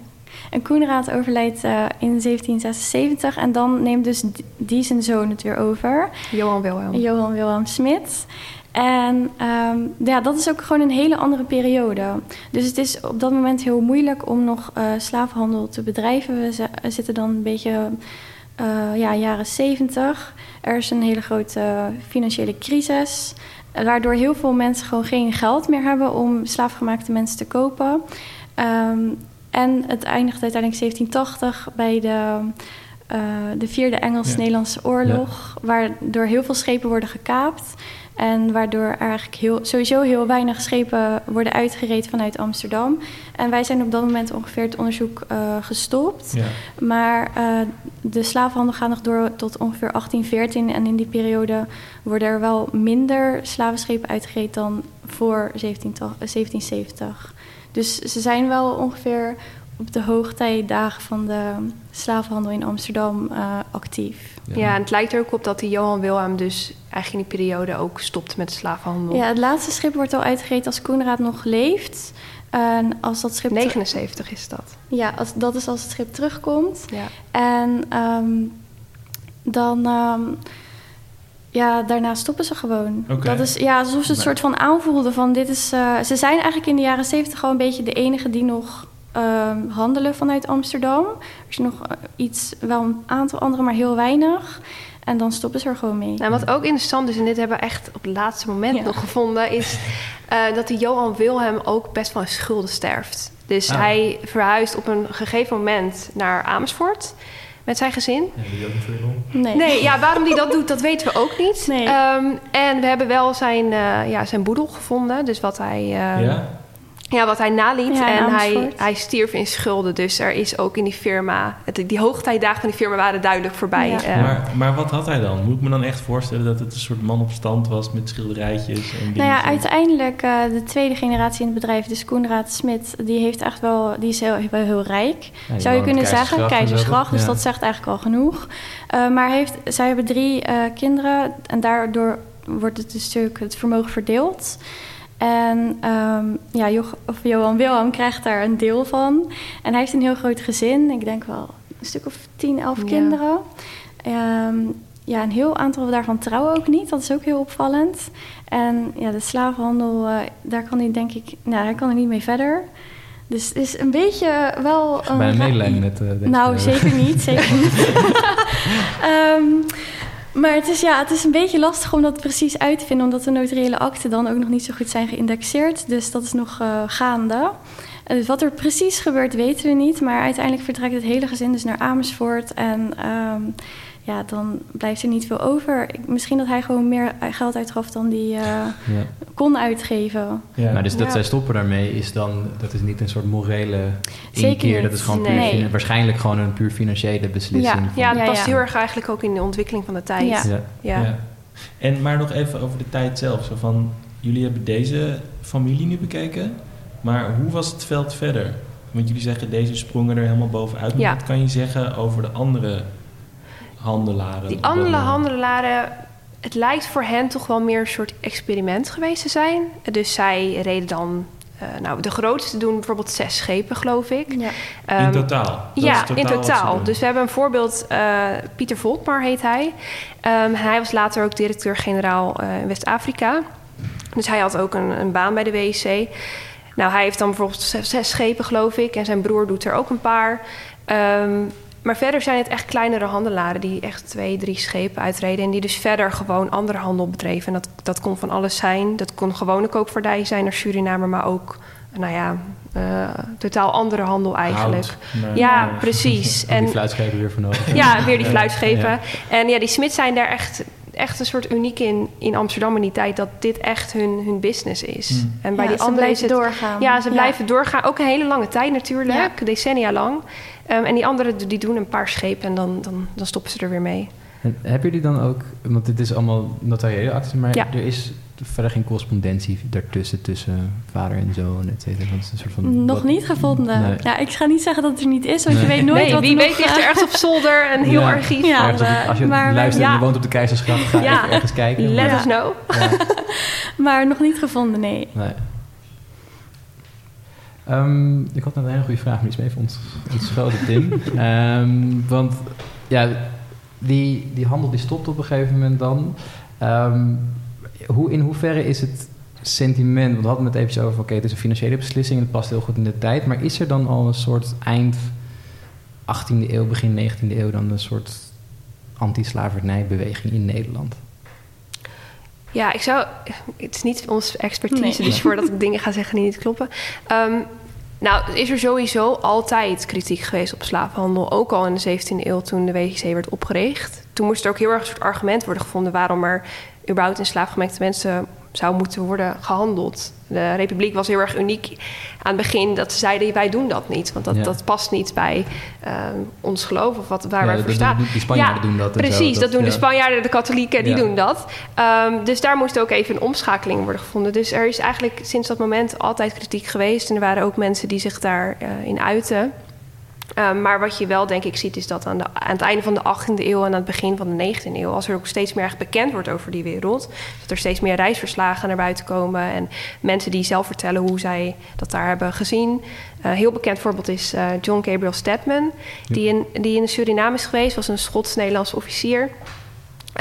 Speaker 6: En Koenraad overlijdt uh, in 1776 en dan neemt dus die zijn zoon het weer over.
Speaker 5: Johan Wilhelm.
Speaker 6: Johan Wilhelm Smit. En um, ja, dat is ook gewoon een hele andere periode. Dus het is op dat moment heel moeilijk om nog uh, slavenhandel te bedrijven. We zitten dan een beetje uh, ja, jaren 70. Er is een hele grote financiële crisis. Waardoor heel veel mensen gewoon geen geld meer hebben om slaafgemaakte mensen te kopen. Um, en het eindigt uiteindelijk 1780 bij de, uh, de Vierde Engels-Nederlandse Oorlog, ja. waardoor heel veel schepen worden gekaapt. En waardoor eigenlijk heel, sowieso heel weinig schepen worden uitgereed vanuit Amsterdam. En wij zijn op dat moment ongeveer het onderzoek uh, gestopt. Ja. Maar uh, de slavenhandel gaat nog door tot ongeveer 1814. En in die periode worden er wel minder slavenschepen uitgereed dan voor 17, 1770. Dus ze zijn wel ongeveer op de hoogtijdagen van de slavenhandel in Amsterdam uh, actief.
Speaker 5: Ja. ja. en het lijkt er ook op dat die Johan Wilhelm dus eigenlijk in die periode ook stopt met de slavenhandel.
Speaker 6: Ja, het laatste schip wordt al uitgereden als Koenraad nog leeft. En als dat schip
Speaker 5: 79 is dat.
Speaker 6: Ja, als, dat is als het schip terugkomt.
Speaker 5: Ja.
Speaker 6: En um, dan... Um, ja, daarna stoppen ze gewoon.
Speaker 3: Okay.
Speaker 6: Dat is ja, alsof ze het soort van aanvoelden van dit is. Uh, ze zijn eigenlijk in de jaren zeventig gewoon een beetje de enige die nog uh, handelen vanuit Amsterdam. Er is nog uh, iets, wel een aantal andere, maar heel weinig. En dan stoppen ze er gewoon mee.
Speaker 5: Nou, wat ook interessant is, en dit hebben we echt op het laatste moment ja. nog gevonden, is uh, dat die Johan Wilhelm ook best van schulden sterft. Dus ah. hij verhuist op een gegeven moment naar Amersfoort met zijn gezin.
Speaker 3: Nee,
Speaker 6: nee.
Speaker 5: nee, ja, waarom hij dat doet, dat weten we ook niet.
Speaker 6: Nee.
Speaker 5: Um, en we hebben wel zijn, uh, ja, zijn boedel gevonden. Dus wat hij... Uh,
Speaker 3: ja?
Speaker 5: Ja, wat hij naliet.
Speaker 6: Ja,
Speaker 5: en hij, hij stierf in schulden. Dus er is ook in die firma... Het, die hoogtijdagen van die firma waren duidelijk voorbij.
Speaker 6: Ja.
Speaker 5: Uh,
Speaker 3: maar, maar wat had hij dan? Moet ik me dan echt voorstellen dat het een soort man op stand was... met schilderijtjes en
Speaker 6: Nou ja, uiteindelijk uh, de tweede generatie in het bedrijf... dus Koenraad Smit, die heeft echt wel... die is heel, heel, heel rijk.
Speaker 4: Ja,
Speaker 6: Zou je kunnen zeggen, keizersgracht. Dus ja. dat zegt eigenlijk al genoeg. Uh, maar heeft, zij hebben drie kinderen... en daardoor wordt het een stuk het vermogen verdeeld... En um, ja, jo of Johan Wilhelm krijgt daar een deel van. En hij heeft een heel groot gezin. Ik denk wel een stuk of 10, 11 ja. kinderen. Um, ja, een heel aantal daarvan trouwen ook niet. Dat is ook heel opvallend. En ja, de slavenhandel, uh, daar kan hij denk ik... Nou, daar kan hij niet mee verder. Dus het is een beetje wel...
Speaker 4: Een Bij een medelijden met... Uh,
Speaker 6: nou, [laughs] zeker niet. Zeker niet. um, [laughs] maar het is, ja, het is een beetje lastig om dat precies uit te vinden, omdat de notariële akten dan ook nog niet zo goed zijn geïndexeerd. Dus dat is nog uh, gaande. Dus wat er precies gebeurt, weten we niet. Maar uiteindelijk vertrekt het hele gezin dus naar Amersfoort. En um, ja, dan blijft er niet veel over. Misschien dat hij gewoon meer geld uitgaf dan die uh, ja. kon uitgeven.
Speaker 4: Ja. Maar dus dat zij stoppen daarmee is dan, dat is niet een soort morele inkeer. Dat is gewoon puur, waarschijnlijk gewoon een puur financiële beslissing.
Speaker 5: Ja, ja dat past heel erg eigenlijk ook in de ontwikkeling van de tijd. Ja.
Speaker 3: En maar nog even over de tijd zelf. Zo van, jullie hebben deze familie nu bekeken, maar hoe was het veld verder? Want jullie zeggen deze sprongen er helemaal bovenuit. wat kan je zeggen over de andere handelaren?
Speaker 5: Die andere handelaren, het lijkt voor hen toch wel meer een soort experiment geweest te zijn. Dus zij reden dan uh, nou, de grootste doen bijvoorbeeld zes schepen, geloof ik. Ja.
Speaker 3: Um, in totaal?
Speaker 5: ja, in totaal. Dus we hebben een voorbeeld. Uh, Pieter Volkmar heet hij. Um, hij was later ook directeur-generaal uh, in West-Afrika. Dus hij had ook een, een, baan bij de WEC. Nou, hij heeft dan bijvoorbeeld zes, schepen, geloof ik. En zijn broer doet er ook een paar. Um, maar verder zijn het echt kleinere handelaren die echt twee, drie schepen uitreden. En die dus verder gewoon andere handel bedreven. En dat, dat kon van alles zijn. Dat kon gewone koopvaardij zijn naar Suriname, maar ook, nou ja, uh, totaal andere handel eigenlijk. ja, precies. [laughs]
Speaker 4: en die fluitschepen weer voor nodig. [laughs]
Speaker 5: Ja, weer die fluitschepen. En ja, die Smit zijn daar echt echt een soort uniek in, in Amsterdam in die tijd dat dit echt hun, hun business is.
Speaker 6: Hmm. En bij die anderen is het doorgaan.
Speaker 5: Ja, ze blijven doorgaan. Ook een hele lange tijd natuurlijk, decennia lang. Um, en die anderen die doen een paar schepen en dan, dan, dan stoppen ze er weer mee.
Speaker 4: En hebben jullie dan ook, want dit is allemaal notariële acties, maar er is verder geen correspondentie daartussen, tussen vader en zoon, et cetera?
Speaker 6: een soort van, Nog niet gevonden. Ja, ik ga niet zeggen dat het er niet is, want je weet nooit nee, wat
Speaker 5: wie weet ligt er ergens op zolder een heel archief. Ja,
Speaker 4: als je maar, luistert en je woont op de Keizersgracht, ga even ergens kijken.
Speaker 5: Let us know. [laughs]
Speaker 6: maar nog niet gevonden, nee.
Speaker 4: Um, ik had net een hele goede vraag, maar iets mee vond. Iets schoot het in. um, want ja, die, die handel die stopt op een gegeven moment dan. Um, hoe, in hoeverre is het sentiment, want we hadden het even over, oké, het is een financiële beslissing en het past heel goed in de tijd, maar is er dan al een soort eind 18e eeuw, begin 19e eeuw dan een soort anti-slavernijbeweging in Nederland?
Speaker 5: Ja, ik zou. Het is niet onze expertise, dus voordat ik dingen ga zeggen die niet kloppen. Um, nou, is er sowieso altijd kritiek geweest op slavenhandel. Ook al in de 17e eeuw toen de WGC werd opgericht. Toen moest er ook heel erg een soort argument worden gevonden waarom er überhaupt in slaafgemaakte mensen zou moeten worden gehandeld. De Republiek was heel erg uniek aan het begin dat ze zeiden: wij doen dat niet, want dat, dat past niet bij uh, ons geloof of wat, waar wij voor staan.
Speaker 4: Die Spanjaarden doen dat.
Speaker 5: Precies, dat, dat, doen de Spanjaarden, de katholieken, die doen dat. Um, dus daar moest ook even een omschakeling worden gevonden. Dus er is eigenlijk sinds dat moment altijd kritiek geweest en er waren ook mensen die zich daarin uh, in uiten. Um, maar wat je wel denk ik ziet, is dat aan, de, aan, het einde van de 18e eeuw en aan het begin van de 19e eeuw, als er ook steeds meer echt bekend wordt over die wereld, dat er steeds meer reisverslagen naar buiten komen en mensen die zelf vertellen hoe zij dat daar hebben gezien. Een uh, heel bekend voorbeeld is uh, John Gabriel Stedman, die, in, die in Suriname is geweest, was een Schots-Nederlands officier.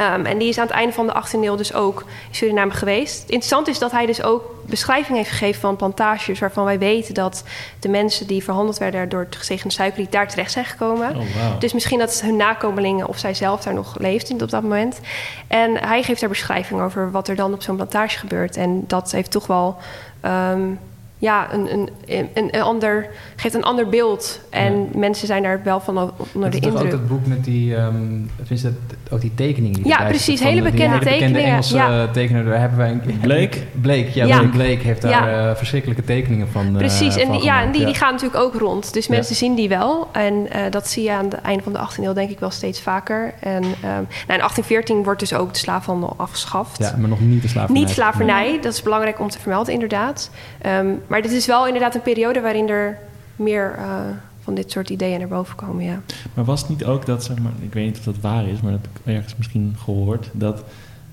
Speaker 5: Um, en die is aan het einde van de 18e eeuw dus ook in Suriname geweest. Interessant is dat hij dus ook beschrijving heeft gegeven van plantages... waarvan wij weten dat de mensen die verhandeld werden... door het gezegende suikerriet daar terecht zijn gekomen. Oh, wow. Dus misschien dat hun nakomelingen of zij zelf daar nog leeft op dat moment. En hij geeft daar beschrijving over wat er dan op zo'n plantage gebeurt. En dat heeft toch wel... Um, ja, een, een, een, een, ander, geeft een ander beeld. En mensen zijn daar wel van onder de indruk.
Speaker 4: Dat is ook dat boek met die, um, dat, ook die tekeningen. Die
Speaker 5: ja, precies. Hele bekende
Speaker 4: die,
Speaker 5: tekeningen.
Speaker 4: Bekende Engelse
Speaker 5: ja.
Speaker 4: tekenaar, daar hebben wij... Een,
Speaker 3: Blake?
Speaker 4: Blake, ja. ja. Blake heeft daar ja. uh, verschrikkelijke tekeningen van uh,
Speaker 5: Precies, en
Speaker 4: die,
Speaker 5: ja, en die, die gaan natuurlijk ook rond. Dus mensen zien die wel. En uh, dat zie je aan het einde van de 18e eeuw denk ik wel steeds vaker. En um, nou, in 1814 wordt dus ook de slaafhandel afgeschaft.
Speaker 4: Ja, maar nog niet de slavernij.
Speaker 5: Niet slavernij, nee. dat is belangrijk om te vermelden inderdaad. Um, maar dit is wel inderdaad een periode waarin er meer uh, van dit soort ideeën naar boven komen. Ja.
Speaker 3: Maar was het niet ook dat, zeg maar, ik weet niet of dat waar is, maar dat heb ik ergens misschien gehoord, dat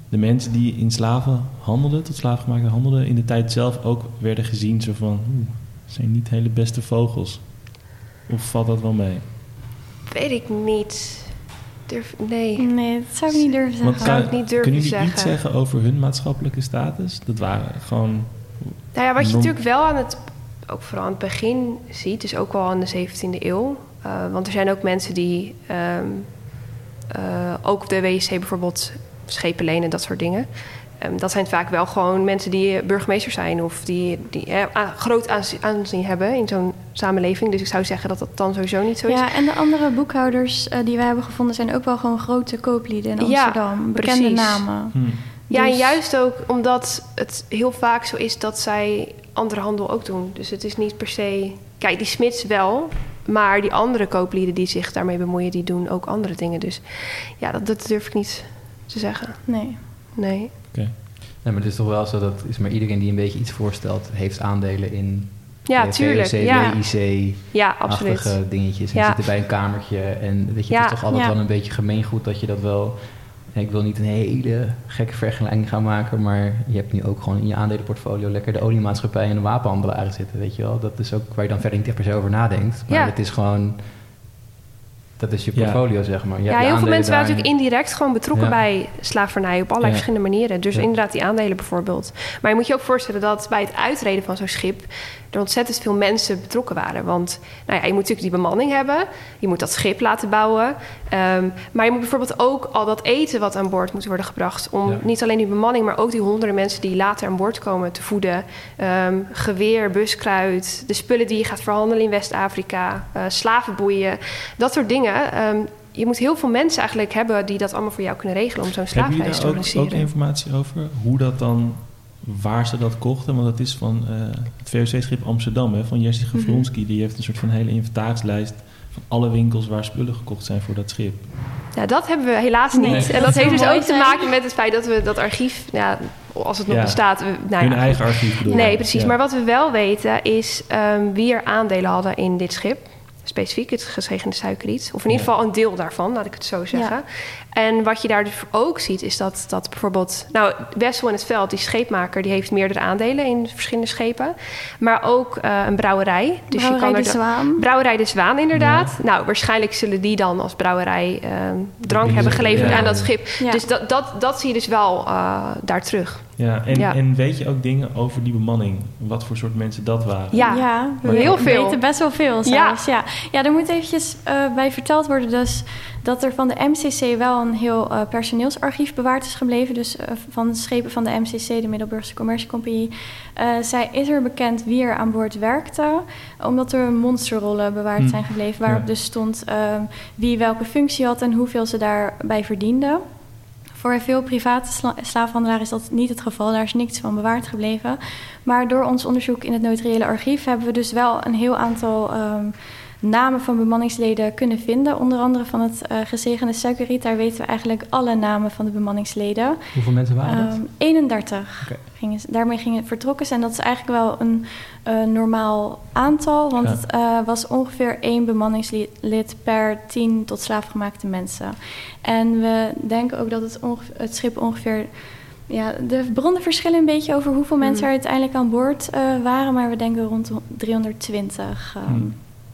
Speaker 3: de mensen die in slaven handelden, tot slaafgemaakte handelden, in de tijd zelf ook werden gezien zo van, oeh, zijn niet hele beste vogels. Of valt dat wel mee?
Speaker 5: Weet ik niet. Durf, nee.
Speaker 6: Nee, dat zou ik niet durven zeggen.
Speaker 5: Want, zou ik niet durven
Speaker 3: kunnen jullie
Speaker 5: zeggen.
Speaker 3: iets zeggen over hun maatschappelijke status? Dat waren gewoon...
Speaker 5: Nou ja, wat je natuurlijk wel aan het ook vooral aan het begin ziet, dus ook wel in de 17e eeuw. Uh, want er zijn ook mensen die um, uh, ook de WC bijvoorbeeld schepen lenen, dat soort dingen. Um, dat zijn vaak wel gewoon mensen die burgemeester zijn of die, die eh, groot aanzien hebben in zo'n samenleving. Dus ik zou zeggen dat dat dan sowieso niet zo is.
Speaker 6: Ja, en de andere boekhouders uh, die we hebben gevonden zijn ook wel gewoon grote kooplieden in Amsterdam. Ja, bekende precies. namen.
Speaker 5: Hmm. Ja, en dus- juist ook omdat het heel vaak zo is dat zij andere handel ook doen. Dus het is niet per se. Kijk, die smits wel, maar die andere kooplieden die zich daarmee bemoeien, die doen ook andere dingen. Dus ja, dat, dat durf ik niet te zeggen.
Speaker 6: Nee.
Speaker 5: Nee.
Speaker 4: Oké. Nee, maar het is toch wel zo dat is maar iedereen die een beetje iets voorstelt, heeft aandelen in
Speaker 5: ja, tuurlijk.
Speaker 4: VOC,
Speaker 5: ja.
Speaker 4: WIC,
Speaker 5: ja, absoluut.
Speaker 4: dingetjes. En ja. zitten bij een kamertje. En weet je, het is toch altijd wel een beetje gemeengoed dat je dat wel ik wil niet een hele gekke vergelijking gaan maken, maar je hebt nu ook gewoon in je aandelenportfolio lekker de oliemaatschappij en de wapenhandelaren zitten, weet je wel. Dat is ook waar je dan verder niet echt per se over nadenkt. Maar het is gewoon, dat is je portfolio, zeg maar. Je
Speaker 5: ja, heel veel mensen waren natuurlijk indirect gewoon betrokken bij slavernij op allerlei verschillende manieren. Dus inderdaad die aandelen bijvoorbeeld. Maar je moet je ook voorstellen dat bij het uitreden van zo'n schip er ontzettend veel mensen betrokken waren. Want nou ja, je moet natuurlijk die bemanning hebben. Je moet dat schip laten bouwen. Ehm, maar je moet bijvoorbeeld ook al dat eten wat aan boord moet worden gebracht. Om niet alleen die bemanning, maar ook die honderden mensen die later aan boord komen te voeden. Ehm, geweer, buskruid, de spullen die je gaat verhandelen in West-Afrika, uh, slavenboeien, dat soort dingen. Ehm, je moet heel veel mensen eigenlijk hebben die dat allemaal voor jou kunnen regelen om zo'n slaafreis te organiseren.
Speaker 3: Heb je daar ook, ook informatie over hoe dat dan waar ze dat kochten. Want dat is van uh, het VOC-schip Amsterdam, hè, van Jesse. Mhm. Die heeft een soort van hele inventarislijst van alle winkels waar spullen gekocht zijn voor dat schip.
Speaker 5: Ja, dat hebben we helaas niet. En dat, [laughs] heeft dus ook te maken met het feit dat we dat archief, ja, als het nog bestaat... We,
Speaker 3: nou hun eigen archief bedoel
Speaker 5: Nee, precies. Maar wat we wel weten is um, wie er aandelen hadden in dit schip specifiek het gezegende suikerriet. Of in ieder geval een deel daarvan, laat ik het zo zeggen. En wat je daar dus ook ziet, is dat, dat bijvoorbeeld... Nou, Wessel in het Veld, die scheepmaker... die heeft meerdere aandelen in verschillende schepen. Maar ook uh, een brouwerij.
Speaker 6: Dus brouwerij je kan
Speaker 5: de
Speaker 6: Zwaan.
Speaker 5: Brouwerij de Zwaan, inderdaad. Nou, waarschijnlijk zullen die dan als brouwerij uh, drank hebben geleverd aan dat schip. Dus dat, dat, dat zie je dus wel uh, daar terug.
Speaker 3: Ja en, en weet je ook dingen over die bemanning? Wat voor soort mensen dat waren?
Speaker 5: Ja,
Speaker 6: ja we heel veel. weten best wel veel zelfs. Ja, ja. ja er moet eventjes uh, bij verteld worden dus dat er van de MCC wel een heel uh, personeelsarchief bewaard is gebleven. Dus uh, van schepen van de MCC, de Middelburgse Commerciecompagnie, zij is er bekend wie er aan boord werkte. Omdat er monsterrollen bewaard hm. zijn gebleven, waarop dus stond wie welke functie had en hoeveel ze daarbij verdienden. Voor veel private sla slaafhandelaren is dat niet het geval. Daar is niks van bewaard gebleven. Maar door ons onderzoek in het notariële archief hebben we dus wel een heel aantal um, namen van bemanningsleden kunnen vinden. Onder andere van het uh, gezegende suikerriet. Daar weten we eigenlijk alle namen van de bemanningsleden.
Speaker 4: Hoeveel mensen waren dat? Um,
Speaker 6: 31. Okay. Gingen, daarmee gingen vertrokken zijn. Dat is eigenlijk wel een uh, normaal aantal. Want ja. het uh, was ongeveer één bemanningslid per tien tot slaafgemaakte mensen. En we denken ook dat het, het schip ongeveer... Ja, de bronnen verschillen een beetje over hoeveel mm. mensen er uiteindelijk aan boord uh, waren. Maar we denken rond 320. Um, mm.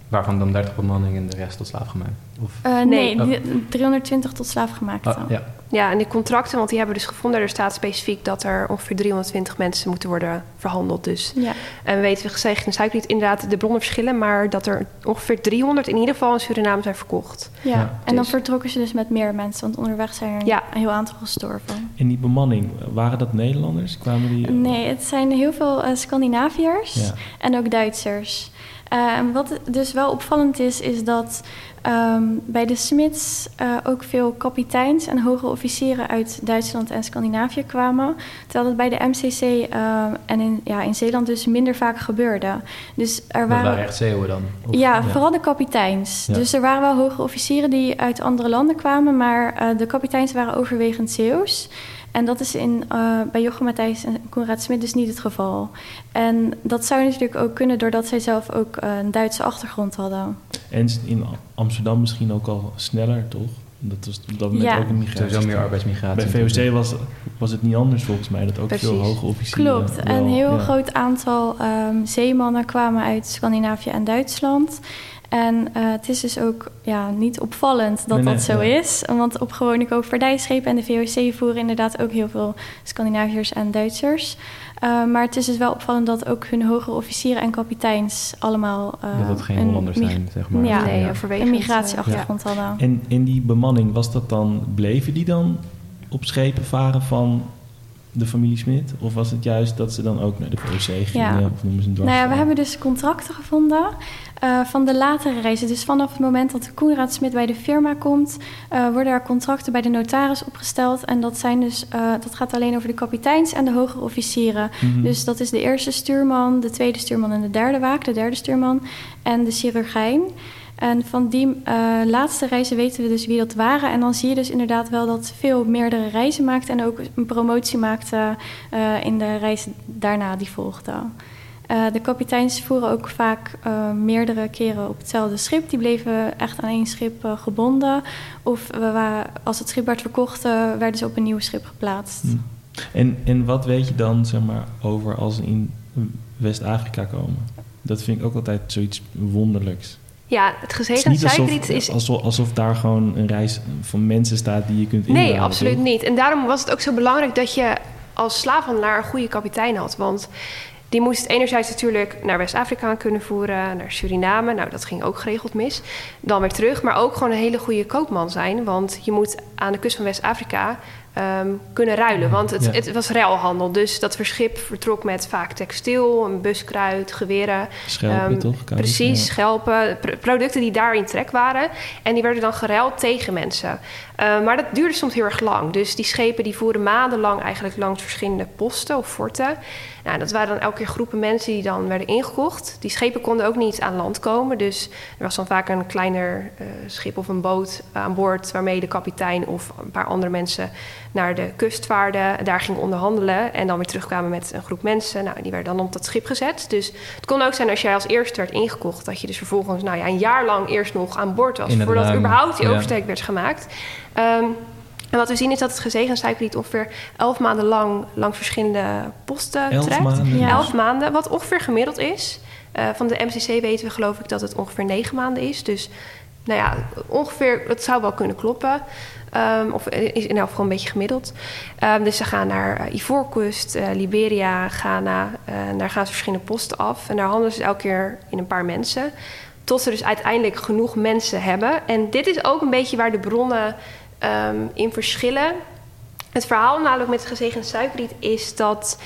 Speaker 4: Waarvan dan 30 bemanning en de rest tot slaafgemaakt?
Speaker 6: Of? Uh, nee, oh. 320 tot slaafgemaakt. Oh,
Speaker 5: ja. ja, en die contracten, want die hebben we dus gevonden. Er staat specifiek dat er ongeveer 320 mensen moeten worden verhandeld. Dus. Ja. En we weten gezegd in Suikerriet inderdaad de bronnen verschillen... maar dat er ongeveer 300 in ieder geval in Suriname zijn verkocht.
Speaker 6: Ja, ja. en dan dus- vertrokken ze dus met meer mensen... want onderweg zijn er ja. een heel aantal gestorven.
Speaker 3: En die bemanning, waren dat Nederlanders? Kwamen die...
Speaker 6: Nee, het zijn heel veel uh, Scandinaviërs en ook Duitsers... Uh, wat dus wel opvallend is, is dat um, bij de Smits uh, ook veel kapiteins en hoge officieren uit Duitsland en Scandinavië kwamen. Terwijl dat bij de MCC uh, ehm, en in, ja, in Zeeland dus minder vaak gebeurde. Dus er waren,
Speaker 4: waren echt zeeuwen dan?
Speaker 6: Of, ja, ja, vooral de kapiteins. Ja. Dus er waren wel hoge officieren die uit andere landen kwamen, maar uh, de kapiteins waren overwegend Zeeuws. En dat is in, uh, bij Jochem Matthijs en Conrad Smit dus niet het geval. En dat zou natuurlijk ook kunnen doordat zij zelf ook uh, een Duitse achtergrond hadden.
Speaker 3: En in Amsterdam misschien ook al sneller, toch? Dat was op dat moment ook een migratie.
Speaker 4: Sowieso meer arbeidsmigratie.
Speaker 3: Bij VOC was, was het niet anders volgens mij. Dat ook Precies. veel hoge officieren...
Speaker 6: Klopt. een heel ja. groot aantal um, zeemannen kwamen uit Scandinavië en Duitsland. En uh, het is dus ook ja, niet opvallend dat nee, dat nee, zo ja. is. Want op gewone koopvaardijschepen en de VOC voeren inderdaad ook heel veel Scandinaviërs en Duitsers. Uh, maar het is dus wel opvallend dat ook hun hogere officieren en kapiteins allemaal...
Speaker 4: Uh, dat dat geen Hollanders zijn, zeg maar.
Speaker 6: Ja, nee, een migratieachtergrond hadden.
Speaker 3: En in die bemanning, was dat dan, bleven die dan op schepen varen van de familie Smit? Of was het juist dat ze dan ook naar de VOC gingen?
Speaker 6: Ja.
Speaker 3: Of noemen ze een
Speaker 6: Nou ja, we hebben dus contracten gevonden uh, van de latere reizen. Dus vanaf het moment dat de Koenraad Smit bij de firma komt, uh, worden er contracten bij de notaris opgesteld. En dat, zijn dus, uh, dat gaat alleen over de kapiteins en de hogere officieren. Mm -hmm. Dus dat is de eerste stuurman, de tweede stuurman en de derde waak, de derde stuurman en de chirurgijn. En van die uh, laatste reizen weten we dus wie dat waren. En dan zie je dus inderdaad wel dat veel meerdere reizen maakten en ook een promotie maakten uh, in de reizen daarna die volgden. Uh, de kapiteins voeren ook vaak meerdere keren op hetzelfde schip. Die bleven echt aan één schip gebonden. Of we waren, als het schip werd verkocht, werden ze op een nieuw schip geplaatst.
Speaker 3: Hm. En, en wat weet je dan zeg maar, over als ze in West-Afrika komen? Dat vind ik ook altijd zoiets wonderlijks.
Speaker 5: Ja, het gezegend suikerriet is...
Speaker 3: Alsof, alsof daar gewoon een reis van mensen staat die je kunt inhalen.
Speaker 5: Nee, absoluut toch? niet. En daarom was het ook zo belangrijk dat je als slaafhandelaar een goede kapitein had. Want die moest enerzijds natuurlijk naar West-Afrika kunnen voeren, naar Suriname. Nou, dat ging ook geregeld mis. Dan weer terug, maar ook gewoon een hele goede koopman zijn. Want je moet aan de kust van West-Afrika um, kunnen ruilen. Want het, ja. het, was ruilhandel. Dus dat verschip vertrok met vaak textiel, een buskruid, geweren.
Speaker 3: Schelpen, um, toch?
Speaker 5: Precies, ja. schelpen. Pr producten die daar in trek waren. En die werden dan geruild tegen mensen. Uh, maar dat duurde soms heel erg lang. Dus die schepen die voeren maandenlang eigenlijk langs verschillende posten of forten. Nou, dat waren dan elke keer groepen mensen die dan werden ingekocht. Die schepen konden ook niet aan land komen. Dus er was dan vaak een kleiner uh, schip of een boot aan boord... waarmee de kapitein of een paar andere mensen naar de kust vaarden. Daar gingen onderhandelen en dan weer terugkwamen met een groep mensen. Nou, die werden dan op dat schip gezet. Dus het kon ook zijn als jij als eerste werd ingekocht... dat je dus vervolgens nou ja, een jaar lang eerst nog aan boord was... Voordat überhaupt die
Speaker 4: ja.
Speaker 5: oversteek werd gemaakt... Um, en wat we zien is dat het gezegend suikerriet ongeveer elf maanden lang langs verschillende posten
Speaker 3: Elf
Speaker 5: trekt.
Speaker 3: maanden?
Speaker 6: Ja.
Speaker 5: Elf maanden, wat ongeveer gemiddeld is. Uh, van de MCC weten we geloof ik dat het ongeveer negen maanden is. Dus nou ja, ongeveer, dat zou wel kunnen kloppen. Um, of is in elk geval een beetje gemiddeld. Um, dus ze gaan naar uh, Ivoorkust, uh, Liberia, Ghana. en daar gaan ze verschillende posten af. En daar handelen ze elke keer in een paar mensen. Tot ze dus uiteindelijk genoeg mensen hebben. En dit is ook een beetje waar de bronnen um, in verschillen. Het verhaal namelijk met gezegend suikerriet is dat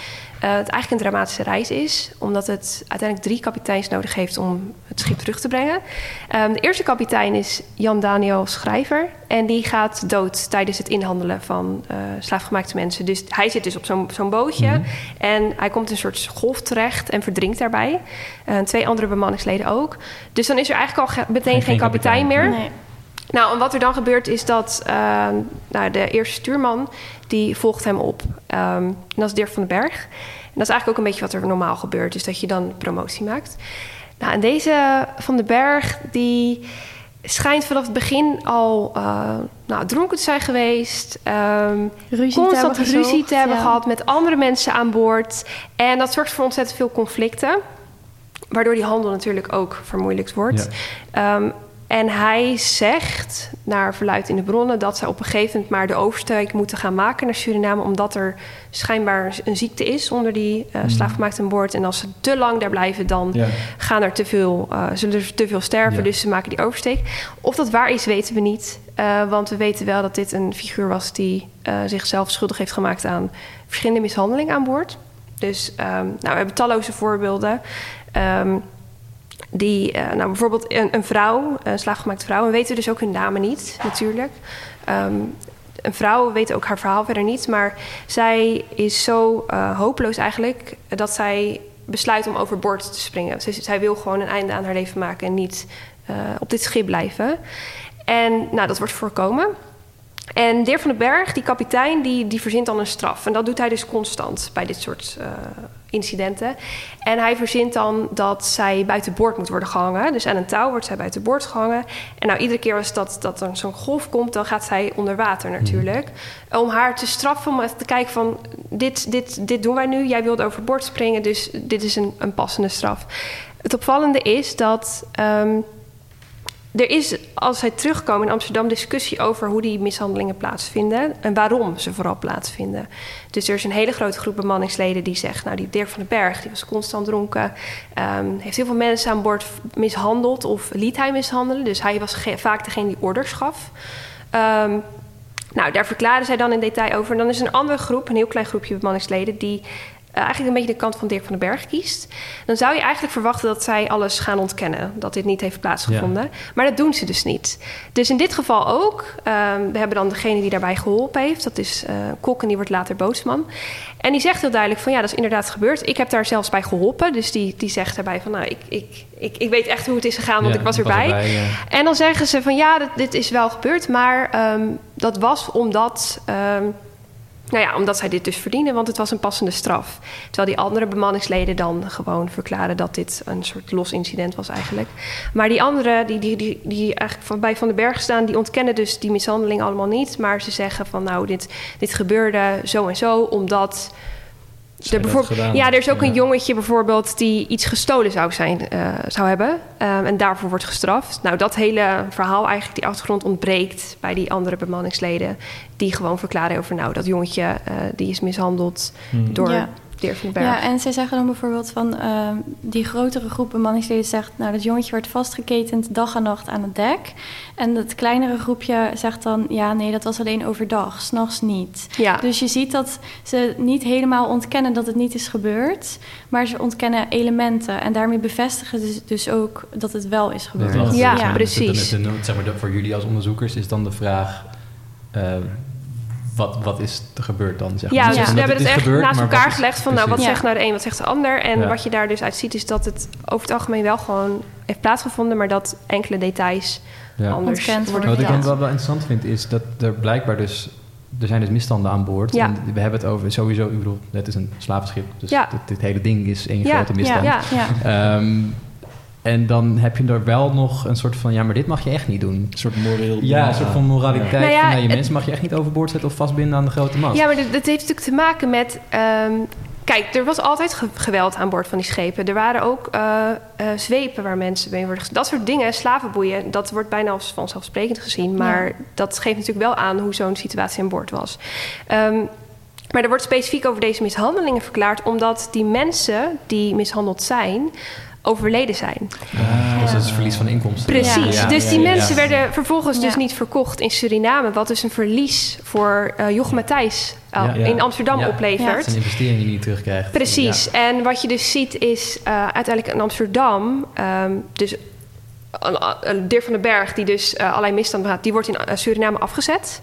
Speaker 5: het eigenlijk een dramatische reis is. Omdat het uiteindelijk drie kapiteins nodig heeft om het schip terug te brengen. Um, de eerste kapitein is Jan Daniel Schrijver. En die gaat dood tijdens het inhandelen van uh, slaafgemaakte mensen. Dus hij zit dus op zo'n zo'n bootje. Mm -hmm. En hij komt in een soort golf terecht en verdrinkt daarbij. Uh, twee andere bemanningsleden ook. Dus dan is er eigenlijk al meteen geen, geen kapitein, kapitein meer. Nee. Nou, en wat er dan gebeurt is dat uh, nou, de eerste stuurman... die volgt hem op. Um, en dat is Dirk van den Berg. En dat is eigenlijk ook een beetje wat er normaal gebeurt. Dus dat je dan promotie maakt. Nou, en deze van den Berg... die schijnt vanaf het begin al uh, nou, dronken te zijn geweest. Um,
Speaker 6: ruzie
Speaker 5: constant
Speaker 6: te
Speaker 5: ruzie
Speaker 6: gezocht,
Speaker 5: te hebben
Speaker 6: ja.
Speaker 5: gehad met andere mensen aan boord. En dat zorgt voor ontzettend veel conflicten. Waardoor die handel natuurlijk ook vermoeilijkt wordt. Ja. Um, en hij zegt, naar verluid in de bronnen, dat ze op een gegeven moment maar de oversteek moeten gaan maken naar Suriname, omdat er schijnbaar een ziekte is onder die uh, slaafgemaakt aan boord. En als ze te lang daar blijven, dan ja. gaan er te veel, uh, zullen er te veel sterven. Ja. Dus ze maken die oversteek. Of dat waar is, weten we niet. Uh, want we weten wel dat dit een figuur was die zichzelf schuldig heeft gemaakt aan verschillende mishandelingen aan boord. Dus um, nou, we hebben talloze voorbeelden. Um, die, uh, nou bijvoorbeeld een, een, vrouw, een slaafgemaakte vrouw, en weten we dus ook hun namen niet, natuurlijk. Um, een vrouw weet ook haar verhaal verder niet, maar zij is zo uh, hopeloos eigenlijk dat zij besluit om overboord te springen. Zij, zij wil gewoon een einde aan haar leven maken en niet uh, op dit schip blijven. En nou, dat wordt voorkomen. En Deer van den Berg, die kapitein, die, die verzint dan een straf. En dat doet hij dus constant bij dit soort uh, incidenten. En hij verzint dan dat zij buiten boord moet worden gehangen. Dus aan een touw wordt zij buiten boord gehangen. En nou, iedere keer als dat, dat er zo'n golf komt, dan gaat zij onder water natuurlijk. Mm. Om haar te straffen, om even te kijken van... Dit, dit, dit doen wij nu, jij wilt overboord springen, dus dit is een, een passende straf. Het opvallende is dat... Um, er is, als zij terugkomen in Amsterdam, discussie over hoe die mishandelingen plaatsvinden en waarom ze vooral plaatsvinden. Dus er is een hele grote groep bemanningsleden die zegt, nou die Dirk van den Berg, die was constant dronken, um, heeft heel veel mensen aan boord mishandeld of liet hij mishandelen. Dus hij was vaak degene die orders gaf. Um, Nou, daar verklaren zij dan in detail over. En dan is een andere groep, een heel klein groepje bemanningsleden, die eigenlijk een beetje de kant van Dirk van den Berg kiest. Dan zou je eigenlijk verwachten dat zij alles gaan ontkennen. Dat dit niet heeft plaatsgevonden. Maar dat doen ze dus niet. Dus in dit geval ook. Uh, we hebben dan degene die daarbij geholpen heeft. Dat is uh, Kok en die wordt later boosman. En die zegt heel duidelijk van ja, dat is inderdaad gebeurd. Ik heb daar zelfs bij geholpen. Dus die, die zegt daarbij van nou, ik, ik, ik, ik weet echt hoe het is gegaan, want ja, ik was erbij. Was erbij ja. En dan zeggen ze van ja, dit, dit is wel gebeurd. Maar um, dat was omdat... Um, nou ja, omdat zij dit dus verdienen, want het was een passende straf. Terwijl die andere bemanningsleden dan gewoon verklaren dat dit een soort los incident was eigenlijk. Maar die anderen, die, die, die, die eigenlijk van, bij Van den Berg staan, die ontkennen dus die mishandeling allemaal niet. Maar ze zeggen van nou, dit, dit gebeurde zo en zo, omdat er bijvoorbeeld, ja, er is ook een jongetje bijvoorbeeld die iets gestolen zou, zijn, uh, zou hebben. Um, en daarvoor wordt gestraft. Nou, dat hele verhaal, eigenlijk die achtergrond ontbreekt bij die andere bemanningsleden. Die gewoon verklaren over, nou, dat jongetje uh, die is mishandeld hmm. door ja.
Speaker 6: Ja, en zij zeggen dan bijvoorbeeld van uh, die grotere groep bemanningsleden zegt, nou dat jongetje werd vastgeketend dag en nacht aan het dek. En dat kleinere groepje zegt dan, ja nee, dat was alleen overdag, s'nachts niet. Ja. Dus je ziet dat ze niet helemaal ontkennen dat het niet is gebeurd, maar ze ontkennen elementen. En daarmee bevestigen ze dus ook dat het wel is gebeurd.
Speaker 5: Ja, ja, ja. precies.
Speaker 4: De, de, de, zeg maar, voor jullie als onderzoekers is dan de vraag. Uh, wat, wat is er gebeurd dan? Zeg
Speaker 5: maar. Ja, dus we hebben het, echt gebeurd, naast elkaar gelegd van nou, wat zegt nou de een, wat zegt de ander. En wat je daar dus uit ziet is dat het over het algemeen wel gewoon heeft plaatsgevonden, maar dat enkele details anders
Speaker 6: Ontkend
Speaker 5: worden.
Speaker 4: Wat ik dan wel, wel interessant vind is dat er blijkbaar dus er zijn dus misstanden aan boord. En we hebben het over sowieso, ik bedoel, het is een slavenschip. Dus dit, dit, hele ding is één grote misstand. Ja, ja, um, en dan heb je er wel nog een soort van, ja, maar dit mag je echt niet doen.
Speaker 3: Een soort moreel.
Speaker 4: Ja, een soort van moraliteit. Ja. Nou ja, van, nou, je mensen mag je echt niet overboord zetten of vastbinden aan de grote mast.
Speaker 5: Ja, maar dat, dat heeft natuurlijk te maken met. Um, kijk, er was altijd geweld aan boord van die schepen. Er waren ook uh, uh, zwepen waar mensen mee worden. Dat soort dingen, slavenboeien, dat wordt bijna als vanzelfsprekend gezien. Maar ja. dat geeft natuurlijk wel aan hoe zo'n situatie aan boord was. Um, maar er wordt specifiek over deze mishandelingen verklaard, omdat die mensen die mishandeld zijn overleden zijn.
Speaker 4: Ah, dus dat is verlies van inkomsten.
Speaker 5: Precies. Ja. Dus die ja, mensen werden vervolgens dus niet verkocht in Suriname, wat dus een verlies voor uh, Jochem Matthijs uh, in Amsterdam oplevert. Dat
Speaker 4: is een investering die je niet terugkrijgt.
Speaker 5: Precies. En wat je dus ziet is uh, uiteindelijk in Amsterdam, um, dus Dirk van den Berg, die dus uh, allerlei misstanden gaat, die wordt in uh, Suriname afgezet.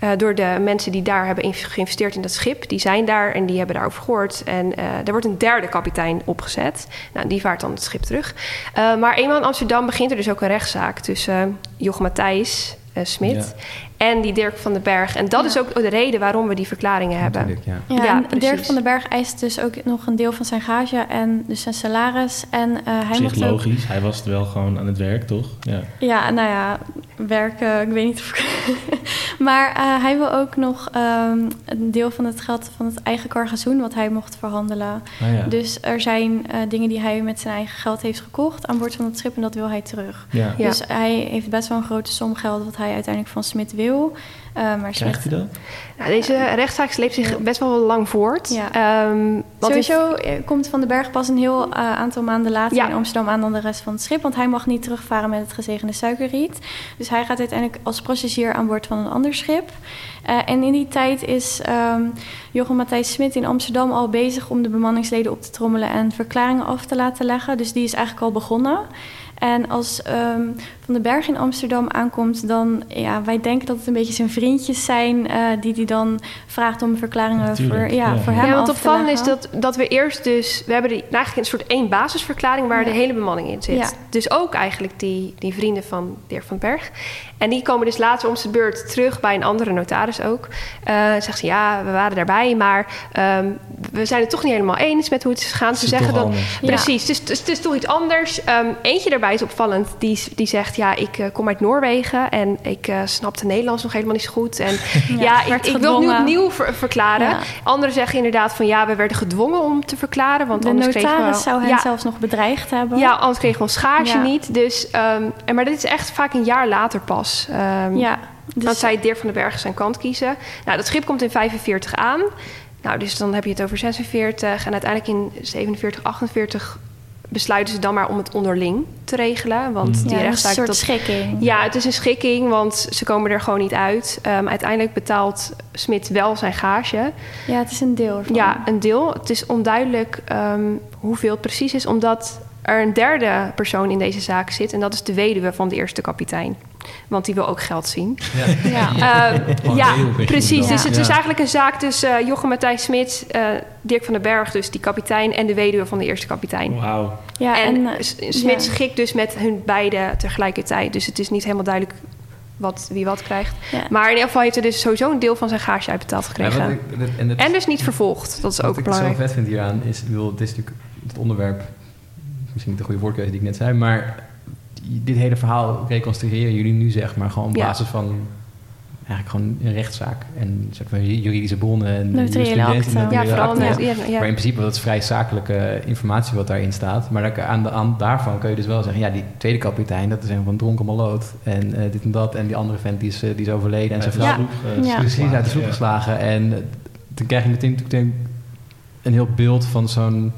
Speaker 5: Uh, door de mensen die daar hebben geïnvesteerd in dat schip. Die zijn daar en die hebben daarover gehoord. En er wordt een derde kapitein opgezet. Nou, die vaart dan het schip terug. maar eenmaal in Amsterdam begint er dus ook een rechtszaak tussen Jochem Matthijs uh, Smit. En die Dirk van den Berg. En dat ja. is ook de reden waarom we die verklaringen hebben.
Speaker 6: Ja, ja en Dirk van den Berg eist dus ook nog een deel van zijn gage en dus zijn salaris. En uh, hij
Speaker 3: mocht logisch, ook... hij was wel gewoon aan het werk, toch?
Speaker 6: Ja, ja nou ja, werken, ik weet niet of [laughs] maar uh, hij wil ook nog um, een deel van het geld van het eigen cargazoen wat hij mocht verhandelen. Ah, ja. Dus er zijn uh, dingen die hij met zijn eigen geld heeft gekocht aan boord van het schip en dat wil hij terug. Ja. Dus hij heeft best wel een grote som geld wat hij uiteindelijk van Smit wil.
Speaker 3: Uh, maar Krijgt hij dat?
Speaker 5: Nou, deze rechtszaak sleept zich best wel lang voort. Ja.
Speaker 6: Um, Sowieso is... komt Van den Berg pas een heel uh, aantal maanden later ja. in Amsterdam aan dan de rest van het schip. Want hij mag niet terugvaren met het gezegende suikerriet. Dus hij gaat uiteindelijk als passagier aan boord van een ander schip. Uh, en in die tijd is um, Jochem Matthijs Smit in Amsterdam al bezig om de bemanningsleden op te trommelen en verklaringen af te laten leggen. Dus die is eigenlijk al begonnen. En als um, Van den Berg in Amsterdam aankomt, dan ja, wij denken dat het een beetje zijn vriendjes zijn uh, die die dan vraagt om verklaringen Natuurlijk, voor, ja, ja. voor hem. Ja,
Speaker 5: want opvallend is dat, dat we eerst dus, we hebben eigenlijk een soort één basisverklaring waar ja. de hele bemanning in zit. Ja. Dus ook eigenlijk die, die vrienden van de heer Van den Berg. En die komen dus later om zijn beurt terug bij een andere notaris ook. Uh, zeggen ze ja, we waren daarbij, maar um, we zijn het toch niet helemaal eens met hoe het is gegaan. Ze zeggen dan precies, dus, dus het is toch iets anders. Um, eentje daarbij is opvallend, die, die zegt ja, ik uh, kom uit Noorwegen en ik uh, snapte Nederlands nog helemaal niet zo goed. En [laughs] ja, ja ik, ik, wil het nu opnieuw ver verklaren. Ja. Anderen zeggen inderdaad van ja, we werden gedwongen om te verklaren. Want
Speaker 6: de
Speaker 5: anders
Speaker 6: notaris
Speaker 5: we,
Speaker 6: zou hen ja, zelfs nog bedreigd hebben.
Speaker 5: Ja, anders kregen we ons schage niet. Dus, um, en, maar dit is echt vaak een jaar later pas. Um, ja. Dus... Dat zij Dirk van den Bergen zijn kant kiezen. Nou, dat schip komt in 45 aan. Nou, dus dan heb je het over 46. En uiteindelijk in 47, 48 besluiten ze dan maar om het onderling te regelen. Want
Speaker 3: Mhm.
Speaker 5: die
Speaker 6: ja,
Speaker 5: rechtszaak...
Speaker 6: een soort
Speaker 5: dat-
Speaker 6: schikking.
Speaker 5: ja, het is een schikking, want ze komen er gewoon niet uit. Ehm, uiteindelijk betaalt Smit wel zijn gage.
Speaker 6: Ja, het is een deel ervan.
Speaker 5: Ja, een deel. Het is onduidelijk ehm, hoeveel het precies is, omdat er een derde persoon in deze zaak zit. En dat is de weduwe van de eerste kapitein. Want die wil ook geld zien.
Speaker 6: Ja.
Speaker 5: Eh,
Speaker 4: Gewoon
Speaker 5: ja,
Speaker 4: heel beetje
Speaker 5: precies. Dus het
Speaker 3: Ja.
Speaker 5: is eigenlijk een zaak tussen uh, Jochem Matthijs Smit, eh, Dirk van den Berg, dus die kapitein, en de weduwe van de eerste kapitein.
Speaker 3: Wauw.
Speaker 6: Ja,
Speaker 5: en
Speaker 6: eh,
Speaker 5: S- Smit
Speaker 6: ja.
Speaker 5: schikt dus met hun beiden tegelijkertijd. Dus het is niet helemaal duidelijk wat, wie wat krijgt.
Speaker 6: Ja.
Speaker 5: Maar in ieder geval heeft hij dus sowieso een deel van zijn gage uitbetaald
Speaker 4: Ja,
Speaker 5: gekregen.
Speaker 4: wat ik- en,
Speaker 5: en dus niet vervolgd. Dat is
Speaker 4: wat
Speaker 5: ook
Speaker 4: ik
Speaker 5: belangrijk.
Speaker 4: zo vet vind hieraan is, ik bedoel, dit is natuurlijk het onderwerp, misschien niet de goede woordkeuze die ik net zei, maar dit hele verhaal reconstrueren jullie nu zeg maar gewoon op
Speaker 5: Ja.
Speaker 4: basis van eigenlijk gewoon een rechtszaak en zeg maar juridische bronnen en
Speaker 6: Notariële
Speaker 4: jurisprudentie en
Speaker 6: akte.
Speaker 5: Ja, vooral. ja, ja.
Speaker 4: Maar in principe, dat is vrij zakelijke informatie wat daarin staat. Maar dan- aan, de, aan daarvan kun je dus wel zeggen... ja, die tweede kapitein, dat is een van dronken maloot. En eh, dit en dat. En die andere vent, die is, eh, die is overleden. En zijn vrouw
Speaker 6: Ja.
Speaker 4: Is precies uit de sloep geslagen. En eh, dan krijg je meteen natuurlijk een heel beeld van zo'n...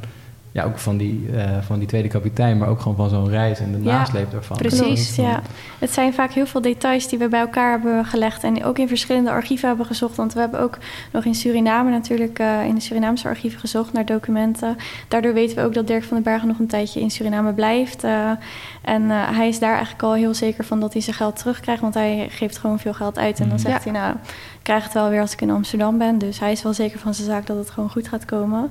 Speaker 4: ja, ook van die, eh, van die tweede kapitein... maar ook gewoon van zo'n reis en de
Speaker 5: Ja,
Speaker 4: nasleep daarvan.
Speaker 5: precies.
Speaker 6: Ja. Het zijn vaak heel veel details die we bij elkaar hebben gelegd en ook in verschillende archieven hebben gezocht. Want we hebben ook nog in Suriname natuurlijk eh, in de Surinaamse archieven gezocht naar documenten. Daardoor weten we ook dat Dirk van den Bergen nog een tijdje in Suriname blijft. eh, en eh, hij is daar eigenlijk al heel zeker van dat hij zijn geld terugkrijgt, want hij geeft gewoon veel geld uit. En dan
Speaker 3: Mhm.
Speaker 6: zegt hij, nou, ik krijg het wel weer als ik in Amsterdam ben. Dus hij is wel zeker van zijn zaak dat het gewoon goed gaat komen.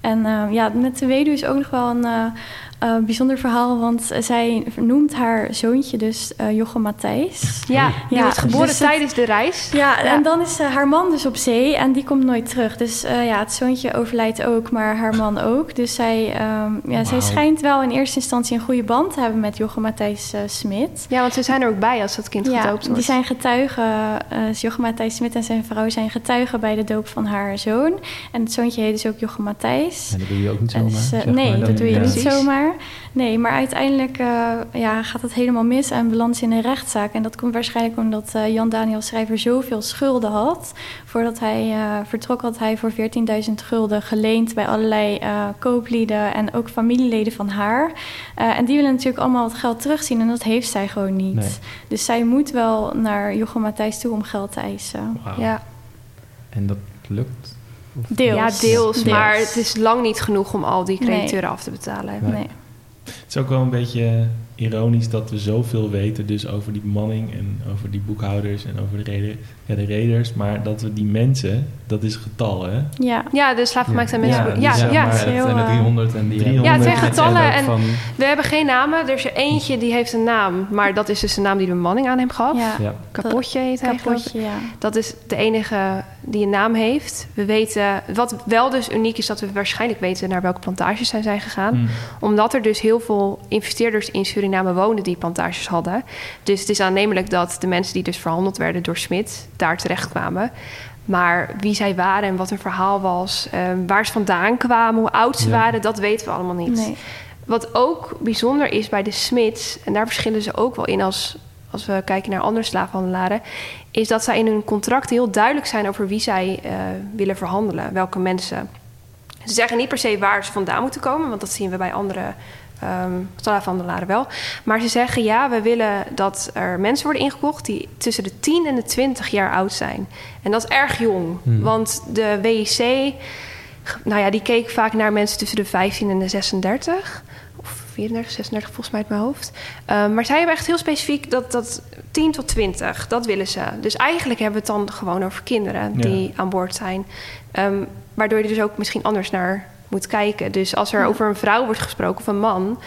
Speaker 6: En eh, ja, met de weduwe is ook nog wel een eh, eh, bijzonder verhaal, want zij noemt haar zoontje dus eh Jochem Matthijs.
Speaker 5: Ja, die
Speaker 6: Ja,
Speaker 5: wordt geboren
Speaker 6: dus het-
Speaker 5: tijdens de reis.
Speaker 6: Ja,
Speaker 5: Ja.
Speaker 6: en dan is eh, haar man dus op zee en die komt nooit terug. Dus eh, ja, het zoontje overlijdt ook, maar haar man ook. Dus zij, ehm, ja, zij schijnt wel in eerste instantie een goede band te hebben met Jochem Matthijs Smit.
Speaker 5: Ja, want ze zijn er ook bij als dat kind
Speaker 6: Ja,
Speaker 5: gedoopt wordt.
Speaker 6: die zijn getuigen. eh Jochem Matthijs Smit en zijn vrouw zijn getuigen bij de doop van haar zoon. En het zoontje heet dus ook Jochem Matthijs.
Speaker 4: Ja, dat doe je ook niet zomaar.
Speaker 6: Dus, nee,
Speaker 4: maar.
Speaker 6: dat doe je
Speaker 4: ja.
Speaker 6: niet
Speaker 5: Precies.
Speaker 6: Nee, maar uiteindelijk eh, ja, gaat het helemaal mis en belandt ze in een rechtszaak. En dat komt waarschijnlijk omdat eh, Jan Daniel Schrijver zoveel schulden had. Voordat hij eh, vertrok had hij voor 14.000 gulden geleend bij allerlei kooplieden en ook familieleden van haar. En die willen natuurlijk allemaal het geld terugzien en dat heeft zij gewoon niet.
Speaker 4: Nee.
Speaker 6: Dus zij moet wel naar Jochem Matthijs toe om geld te eisen.
Speaker 5: Ja.
Speaker 4: En dat lukt?
Speaker 6: Deels.
Speaker 5: ja, deels,
Speaker 6: Deels.
Speaker 5: Maar het is lang niet genoeg om al die
Speaker 6: Nee.
Speaker 5: crediteuren af te betalen.
Speaker 4: Nee.
Speaker 6: Nee.
Speaker 3: Het is ook wel een beetje ironisch dat we zoveel weten dus over die bemanning en over die boekhouders en over de, reder, ja, de reders. Maar dat we die mensen, dat is getal hè.
Speaker 6: Ja.
Speaker 5: Ja, de slaafgemaakte mensen.
Speaker 3: Ja,
Speaker 5: Ja,
Speaker 3: die
Speaker 5: ja,
Speaker 3: zijn
Speaker 5: ja.
Speaker 4: maar het
Speaker 6: heel,
Speaker 4: zijn er
Speaker 6: eh,
Speaker 4: 300 en die
Speaker 3: 300.
Speaker 5: Ja, het zijn getallen en-
Speaker 4: van-
Speaker 5: We hebben geen namen. Er is er eentje die heeft een naam. Maar dat is dus de naam die de bemanning aan hem gaf.
Speaker 6: Ja.
Speaker 4: ja.
Speaker 5: Kapotje heet hij.
Speaker 6: Kapotje, ja.
Speaker 5: Dat is de enige die een naam heeft. We weten, wat wel dus uniek is, dat we waarschijnlijk weten naar welke plantages zij zijn gegaan.
Speaker 3: Hm.
Speaker 5: Omdat er dus heel veel investeerders in Suriname woonden die plantages hadden. Dus het is aannemelijk dat de mensen die dus verhandeld werden door Smit daar terechtkwamen. Maar wie zij waren en wat hun verhaal was, eh, waar ze vandaan kwamen, hoe oud ze
Speaker 4: Ja.
Speaker 5: waren, dat weten we allemaal niet.
Speaker 6: Nee.
Speaker 5: Wat ook bijzonder is bij de Smits, en daar verschillen ze ook wel in als, als we kijken naar andere slaafhandelaren, is dat zij in hun contract heel duidelijk zijn over wie zij eh, willen verhandelen, welke mensen. Ze zeggen niet per se waar ze vandaan moeten komen, want dat zien we bij andere ehm slaafhandelaren wel. Maar ze zeggen ja, we willen dat er mensen worden ingekocht die tussen de 10 en de 20 jaar oud zijn. En dat is erg jong,
Speaker 4: Hmm.
Speaker 5: want de WIC, nou ja, die keek vaak naar mensen tussen de 15 en de 36. Of 34, 36 volgens mij uit mijn hoofd. Ehm, maar zij hebben echt heel specifiek dat, dat 10 tot 20, dat willen ze. Dus eigenlijk hebben we het dan gewoon over kinderen
Speaker 3: Ja.
Speaker 5: die aan boord zijn. Ehm, waardoor je dus ook misschien anders naar moet kijken. Dus als er over een vrouw wordt gesproken of een man...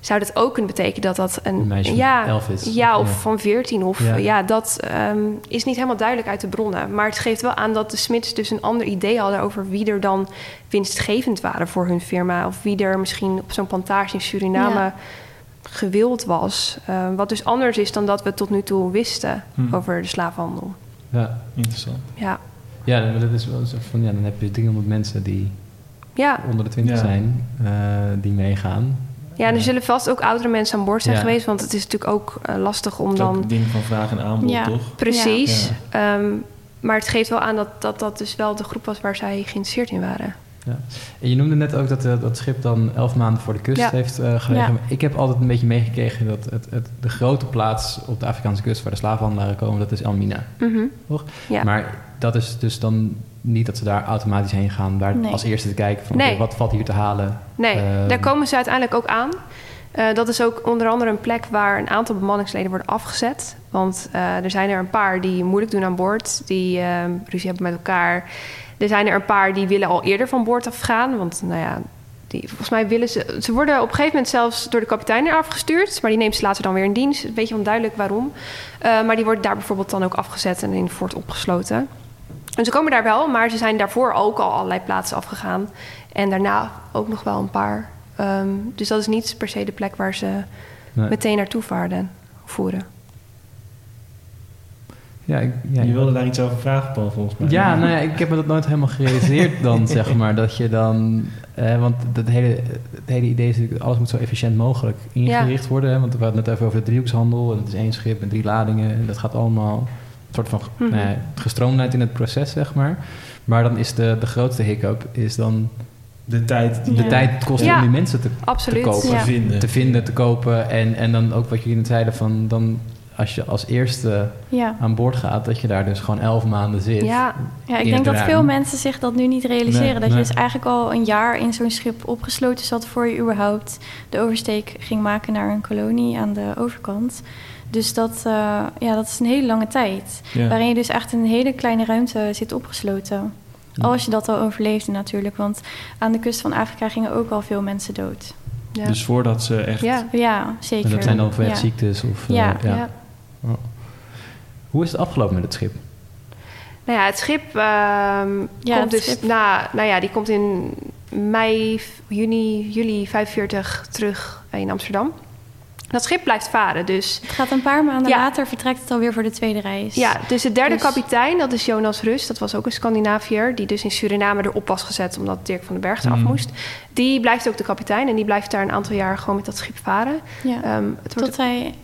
Speaker 5: zou dat ook kunnen betekenen dat dat een,
Speaker 4: Een meisje van
Speaker 5: ja,
Speaker 4: 11 is.
Speaker 5: Ja, of
Speaker 4: Ja.
Speaker 5: van 14. Of,
Speaker 4: Ja.
Speaker 5: ja. dat ehm, is niet helemaal duidelijk uit de bronnen. Maar het geeft wel aan dat de Smits dus een ander idee hadden... over wie er dan winstgevend waren voor hun firma. Of wie er misschien op zo'n plantage in Suriname
Speaker 6: Ja.
Speaker 5: gewild was. Ehm, wat dus anders is dan dat we tot nu toe wisten
Speaker 3: Hm.
Speaker 5: over de slaafhandel.
Speaker 4: Ja.
Speaker 3: Interessant.
Speaker 5: Ja,
Speaker 4: Ja, dat is wel zo van, ja, dan heb je 300 mensen die
Speaker 5: ja.
Speaker 4: onder de 20
Speaker 3: Ja.
Speaker 4: zijn, eh, die meegaan.
Speaker 5: ja en er zullen vast ook oudere mensen aan boord zijn
Speaker 4: Ja.
Speaker 5: geweest. Want het is natuurlijk ook eh, lastig om
Speaker 3: Het is ook
Speaker 5: dan...
Speaker 3: een ding van vraag en aanbod,
Speaker 6: Ja.
Speaker 3: toch?
Speaker 5: Precies. Ehm, maar het geeft wel aan dat, dat dat dus wel de groep was waar zij geïnteresseerd in waren.
Speaker 4: Ja. En je noemde net ook dat uh, dat schip dan elf maanden voor de kust heeft uh, gelegen. Ja. Ik heb altijd een beetje meegekregen dat het, het, de grote plaats op de Afrikaanse kust waar de slavenhandelaren komen, dat is Elmina.
Speaker 5: Mm -hmm.
Speaker 4: Toch?
Speaker 5: Ja.
Speaker 4: Maar dat is dus dan niet dat ze daar automatisch heen gaan, daar
Speaker 5: Nee.
Speaker 4: als eerste te kijken van
Speaker 5: Nee.
Speaker 4: wat valt hier te halen.
Speaker 5: Nee,
Speaker 4: Ehm,
Speaker 5: daar komen ze uiteindelijk ook aan. Eh, dat is ook onder andere een plek waar een aantal bemanningsleden worden afgezet. Want eh, er zijn er een paar die moeilijk doen aan boord, die ehm, ruzie hebben met elkaar. Er zijn er een paar die willen al eerder van boord afgaan. Want nou ja, die, volgens mij willen ze. Ze worden op een gegeven moment zelfs door de kapitein eraf gestuurd. Maar die neemt ze later dan weer in dienst. Een beetje onduidelijk waarom. Eh, maar die wordt daar bijvoorbeeld dan ook afgezet en in het fort opgesloten. En ze komen daar wel, maar ze zijn daarvoor ook al allerlei plaatsen afgegaan. En daarna ook nog wel een paar. Ehm, dus dat is niet per se de plek waar ze
Speaker 4: Nee.
Speaker 5: meteen naartoe vaarden, voeren.
Speaker 4: Ja, ik, ja,
Speaker 3: Je wilde daar iets over vragen, Paul, volgens mij.
Speaker 4: Ja, nou ja, ik heb me dat nooit helemaal gerealiseerd [laughs] dan, zeg maar. Dat je dan... eh, want het hele, het hele idee is natuurlijk... alles moet zo efficiënt mogelijk ingericht worden. Hè? Want we hadden het net even over de driehoekshandel. En het is één schip en drie ladingen. En dat gaat allemaal soort van nou ja, gestroomlijnd in het proces, zeg maar. Maar dan is de, de grootste hiccup... is dan
Speaker 3: De tijd die
Speaker 4: de
Speaker 6: Ja.
Speaker 4: tijd het kost
Speaker 5: Ja.
Speaker 4: om die mensen te,
Speaker 5: Absoluut.
Speaker 4: te kopen.
Speaker 5: Ja.
Speaker 3: vinden.
Speaker 4: Te vinden, te kopen. En, en dan ook wat jullie net zeiden van... Dan, als je als eerste
Speaker 6: Ja.
Speaker 4: aan boord gaat... dat je daar dus gewoon elf maanden zit.
Speaker 5: Ja,
Speaker 6: Ja, ik denk dat
Speaker 4: ruim.
Speaker 6: veel mensen zich dat nu niet realiseren.
Speaker 3: Nee,
Speaker 6: dat
Speaker 4: nee.
Speaker 6: je dus eigenlijk al een jaar in zo'n schip opgesloten zat... voor je überhaupt de oversteek ging maken naar een kolonie aan de overkant. Dus dat, eh, ja, dat is een hele lange tijd.
Speaker 3: Ja.
Speaker 6: Waarin je dus echt in een hele kleine ruimte zit opgesloten.
Speaker 3: Ja.
Speaker 6: Als je dat al overleefde natuurlijk. Want aan de kust van Afrika gingen ook al veel mensen dood.
Speaker 5: ja.
Speaker 3: Dus voordat ze echt...
Speaker 5: ja.
Speaker 6: Ja, zeker.
Speaker 4: En dat zijn dan ziektes of... eh,
Speaker 6: Ja,
Speaker 5: ja.
Speaker 4: Hoe is het afgelopen met het schip?
Speaker 5: Nou ja, het schip ehm,
Speaker 6: Ja,
Speaker 5: komt
Speaker 6: het
Speaker 5: dus
Speaker 6: schip.
Speaker 5: na, nou ja, die komt in mei, juni, juli 45 terug in Amsterdam. Dat schip blijft varen, dus
Speaker 6: Het gaat een paar maanden
Speaker 5: Ja.
Speaker 6: later, vertrekt het alweer voor de tweede reis.
Speaker 5: ja, dus de derde
Speaker 6: Dus-
Speaker 5: kapitein, dat is Jonas Rust, dat was ook een Scandinaviër, die dus in Suriname erop was gezet omdat Dirk van den Berg eraf
Speaker 3: Mhm.
Speaker 5: moest. Die blijft ook de kapitein en die blijft daar een aantal jaar gewoon met dat schip varen.
Speaker 6: Ja.
Speaker 5: Ehm, het wordt
Speaker 6: Tot hij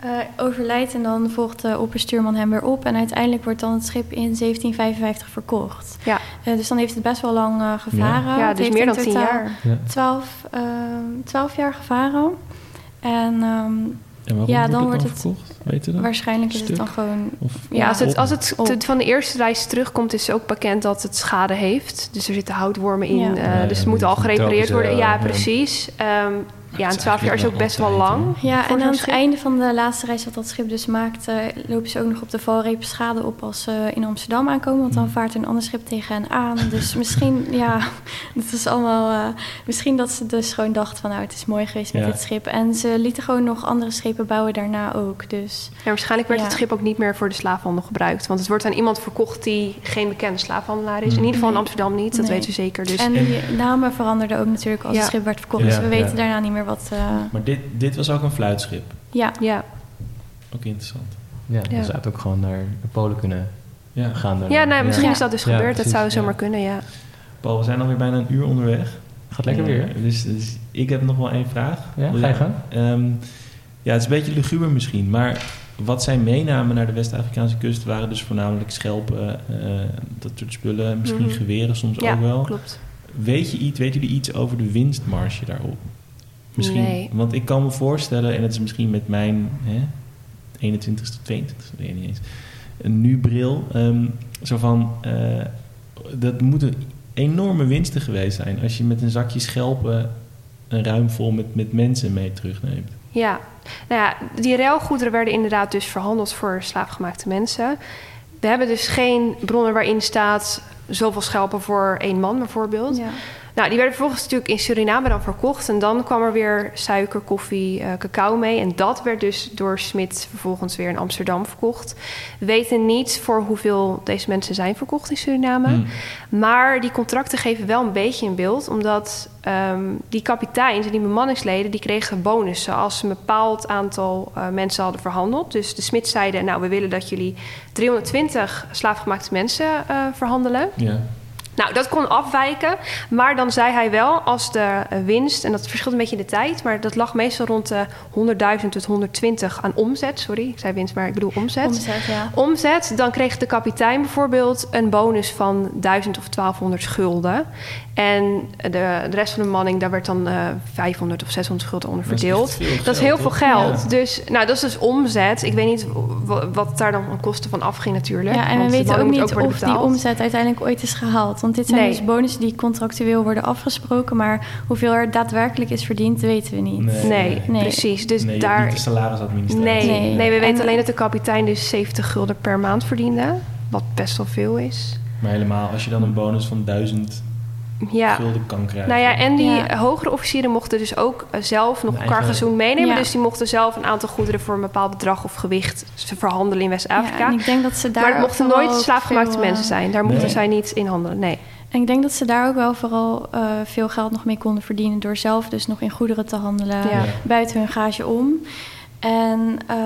Speaker 6: eh, overlijdt en dan volgt de opperstuurman hem weer op. En uiteindelijk wordt dan het schip in 1755 verkocht.
Speaker 5: Ja.
Speaker 6: Eh, dus dan heeft het best wel lang eh, gevaren.
Speaker 5: ja,
Speaker 6: Het
Speaker 5: dus meer dan tien jaar.
Speaker 4: Ja.
Speaker 6: 12, eh, 12 jaar gevaren. En ehm,
Speaker 3: En waarom
Speaker 6: Ja,
Speaker 3: wordt
Speaker 6: dan
Speaker 3: het
Speaker 6: wordt
Speaker 3: dan
Speaker 6: het-
Speaker 3: verkocht? Weet je dat?
Speaker 6: waarschijnlijk is
Speaker 3: Stuk?
Speaker 6: het dan gewoon...
Speaker 3: Of,
Speaker 5: Ja, als het, als het
Speaker 6: Op.
Speaker 5: van de eerste reis terugkomt, is ook bekend dat het schade heeft. Dus er zitten houtwormen in.
Speaker 6: Ja.
Speaker 5: eh,
Speaker 4: Ja,
Speaker 5: dus
Speaker 4: ja,
Speaker 5: het moet al gerepareerd worden. Ja,
Speaker 4: eh,
Speaker 5: precies. Ehm, ja, en 12 jaar is ook best wel lang.
Speaker 6: Ja,
Speaker 5: voor
Speaker 6: en aan het einde van de laatste reis wat dat schip dus maakt... eh, lopen ze ook nog op de valreep schade op als ze in Amsterdam aankomen. Want dan vaart een ander schip tegen hen aan. Dus [laughs] misschien, ja, [laughs] het is allemaal... eh, misschien dat ze dus gewoon dachten van... nou, het is mooi geweest met
Speaker 3: Ja.
Speaker 6: dit schip. En ze lieten gewoon nog andere schepen bouwen daarna ook. Dus
Speaker 5: En waarschijnlijk werd
Speaker 6: Ja.
Speaker 5: het schip ook niet meer voor de slaafhandel gebruikt. Want het wordt aan iemand verkocht die geen bekende slaafhandelaar is. In ieder geval in. Amsterdam niet, dat
Speaker 6: Nee.
Speaker 5: weten we zeker. Dus
Speaker 6: en die namen veranderden ook natuurlijk als
Speaker 5: Ja.
Speaker 6: het schip werd verkocht.
Speaker 3: Ja,
Speaker 6: dus we weten
Speaker 4: ja.
Speaker 6: daarna niet meer wat... eh,
Speaker 3: Maar dit, dit was ook een fluitschip.
Speaker 6: ja,
Speaker 5: ja.
Speaker 3: Ook interessant.
Speaker 4: Ja,
Speaker 5: Ja.
Speaker 4: dus het ook gewoon naar de Polen kunnen
Speaker 3: Ja.
Speaker 4: gaan. daarna.
Speaker 5: ja, nou, misschien
Speaker 6: Ja.
Speaker 5: is dat dus
Speaker 4: Ja,
Speaker 5: gebeurd. dat zou zomaar
Speaker 3: ja.
Speaker 5: kunnen, ja.
Speaker 3: Paul, we zijn alweer bijna een uur onderweg.
Speaker 4: Gaat lekker weer.
Speaker 3: Dus, dus ik heb nog wel één vraag.
Speaker 4: Ja, ga je gang.
Speaker 3: Ehm, ja, het is een beetje luguber misschien, maar wat zij meenamen naar de West-Afrikaanse kust waren dus voornamelijk schelpen, eh, dat soort spullen, misschien
Speaker 5: Mhm.
Speaker 3: geweren soms
Speaker 5: Ja,
Speaker 3: ook wel.
Speaker 5: klopt.
Speaker 3: Weet je iets, weten jullie iets over de winstmarge daarop? Misschien,
Speaker 5: Nee.
Speaker 3: want ik kan me voorstellen, en het is misschien met mijn hè, 21ste, 22ste, weet ik niet eens, een nu bril, ehm, zo van, eh, dat moeten enorme winsten geweest zijn als je met een zakje schelpen een ruim vol met, met mensen mee terugneemt.
Speaker 5: Ja, nou ja, die ruilgoederen werden inderdaad dus verhandeld voor slaafgemaakte mensen. We hebben dus geen bronnen waarin staat zoveel schelpen voor één man bijvoorbeeld.
Speaker 6: ja.
Speaker 5: Nou, die werden vervolgens natuurlijk in Suriname dan verkocht. En dan kwam er weer suiker, koffie, eh, cacao mee. En dat werd dus door Smit vervolgens weer in Amsterdam verkocht. We weten niet voor hoeveel deze mensen zijn verkocht in Suriname.
Speaker 3: Hmm.
Speaker 5: Maar die contracten geven wel een beetje een beeld. Omdat ehm, die kapiteins en die bemanningsleden... die kregen bonussen als ze een bepaald aantal eh, mensen hadden verhandeld. Dus de Smits zeiden... nou, we willen dat jullie 320 slaafgemaakte mensen eh, verhandelen.
Speaker 3: Ja.
Speaker 5: Nou, dat kon afwijken. Maar dan zei hij wel, als de eh, winst... en dat verschilt een beetje in de tijd... maar dat lag meestal rond de 100.000 tot 120 aan omzet. Sorry, ik zei winst, maar ik bedoel omzet.
Speaker 6: Omzet, ja.
Speaker 5: Omzet, dan kreeg de kapitein bijvoorbeeld... een bonus van 1000 of 1200 gulden. En de, de rest van de manning, daar werd dan uh, 500 of 600 gulden onder
Speaker 3: Dat is
Speaker 5: verdeeld.
Speaker 3: veel
Speaker 5: Dat is heel veel geld.
Speaker 3: Ja.
Speaker 5: Dus nou, dat is dus omzet. Ik weet niet wa- wat daar dan aan kosten van afging natuurlijk.
Speaker 6: Ja, en we weten ook niet of die omzet uiteindelijk ooit is gehaald. Want dit zijn
Speaker 5: Nee.
Speaker 6: dus bonussen die contractueel worden afgesproken. Maar hoeveel er daadwerkelijk is verdiend, weten we niet.
Speaker 3: Nee.
Speaker 5: Nee,
Speaker 6: Nee.
Speaker 5: precies. Dus
Speaker 3: nee,
Speaker 5: daar.
Speaker 3: niet de salarisadministratie.
Speaker 5: Nee, nee.
Speaker 6: Nee.
Speaker 5: we weten
Speaker 6: En-
Speaker 5: alleen dat de kapitein dus 70 gulden per maand verdiende. Wat best wel veel is.
Speaker 3: Maar helemaal, als je dan een bonus van 1000
Speaker 5: Ja.
Speaker 3: gulden kan krijgen.
Speaker 5: Nou ja, en die
Speaker 6: Ja.
Speaker 5: hogere officieren mochten dus ook eh, zelf nog
Speaker 3: Een
Speaker 5: cargazoen meenemen.
Speaker 6: Ja.
Speaker 5: Dus die mochten zelf een aantal goederen voor een bepaald bedrag of gewicht verhandelen in West-Afrika.
Speaker 6: Ik denk dat ze daar
Speaker 5: maar het mochten nooit slaafgemaakte
Speaker 6: veel, eh,
Speaker 5: mensen zijn. Daar mochten
Speaker 3: Nee.
Speaker 5: zij niet in handelen. Nee.
Speaker 6: En ik denk dat ze daar ook wel vooral eh, veel geld nog mee konden verdienen... door zelf dus nog in goederen te handelen
Speaker 5: Ja.
Speaker 6: buiten hun gage om. En ehm,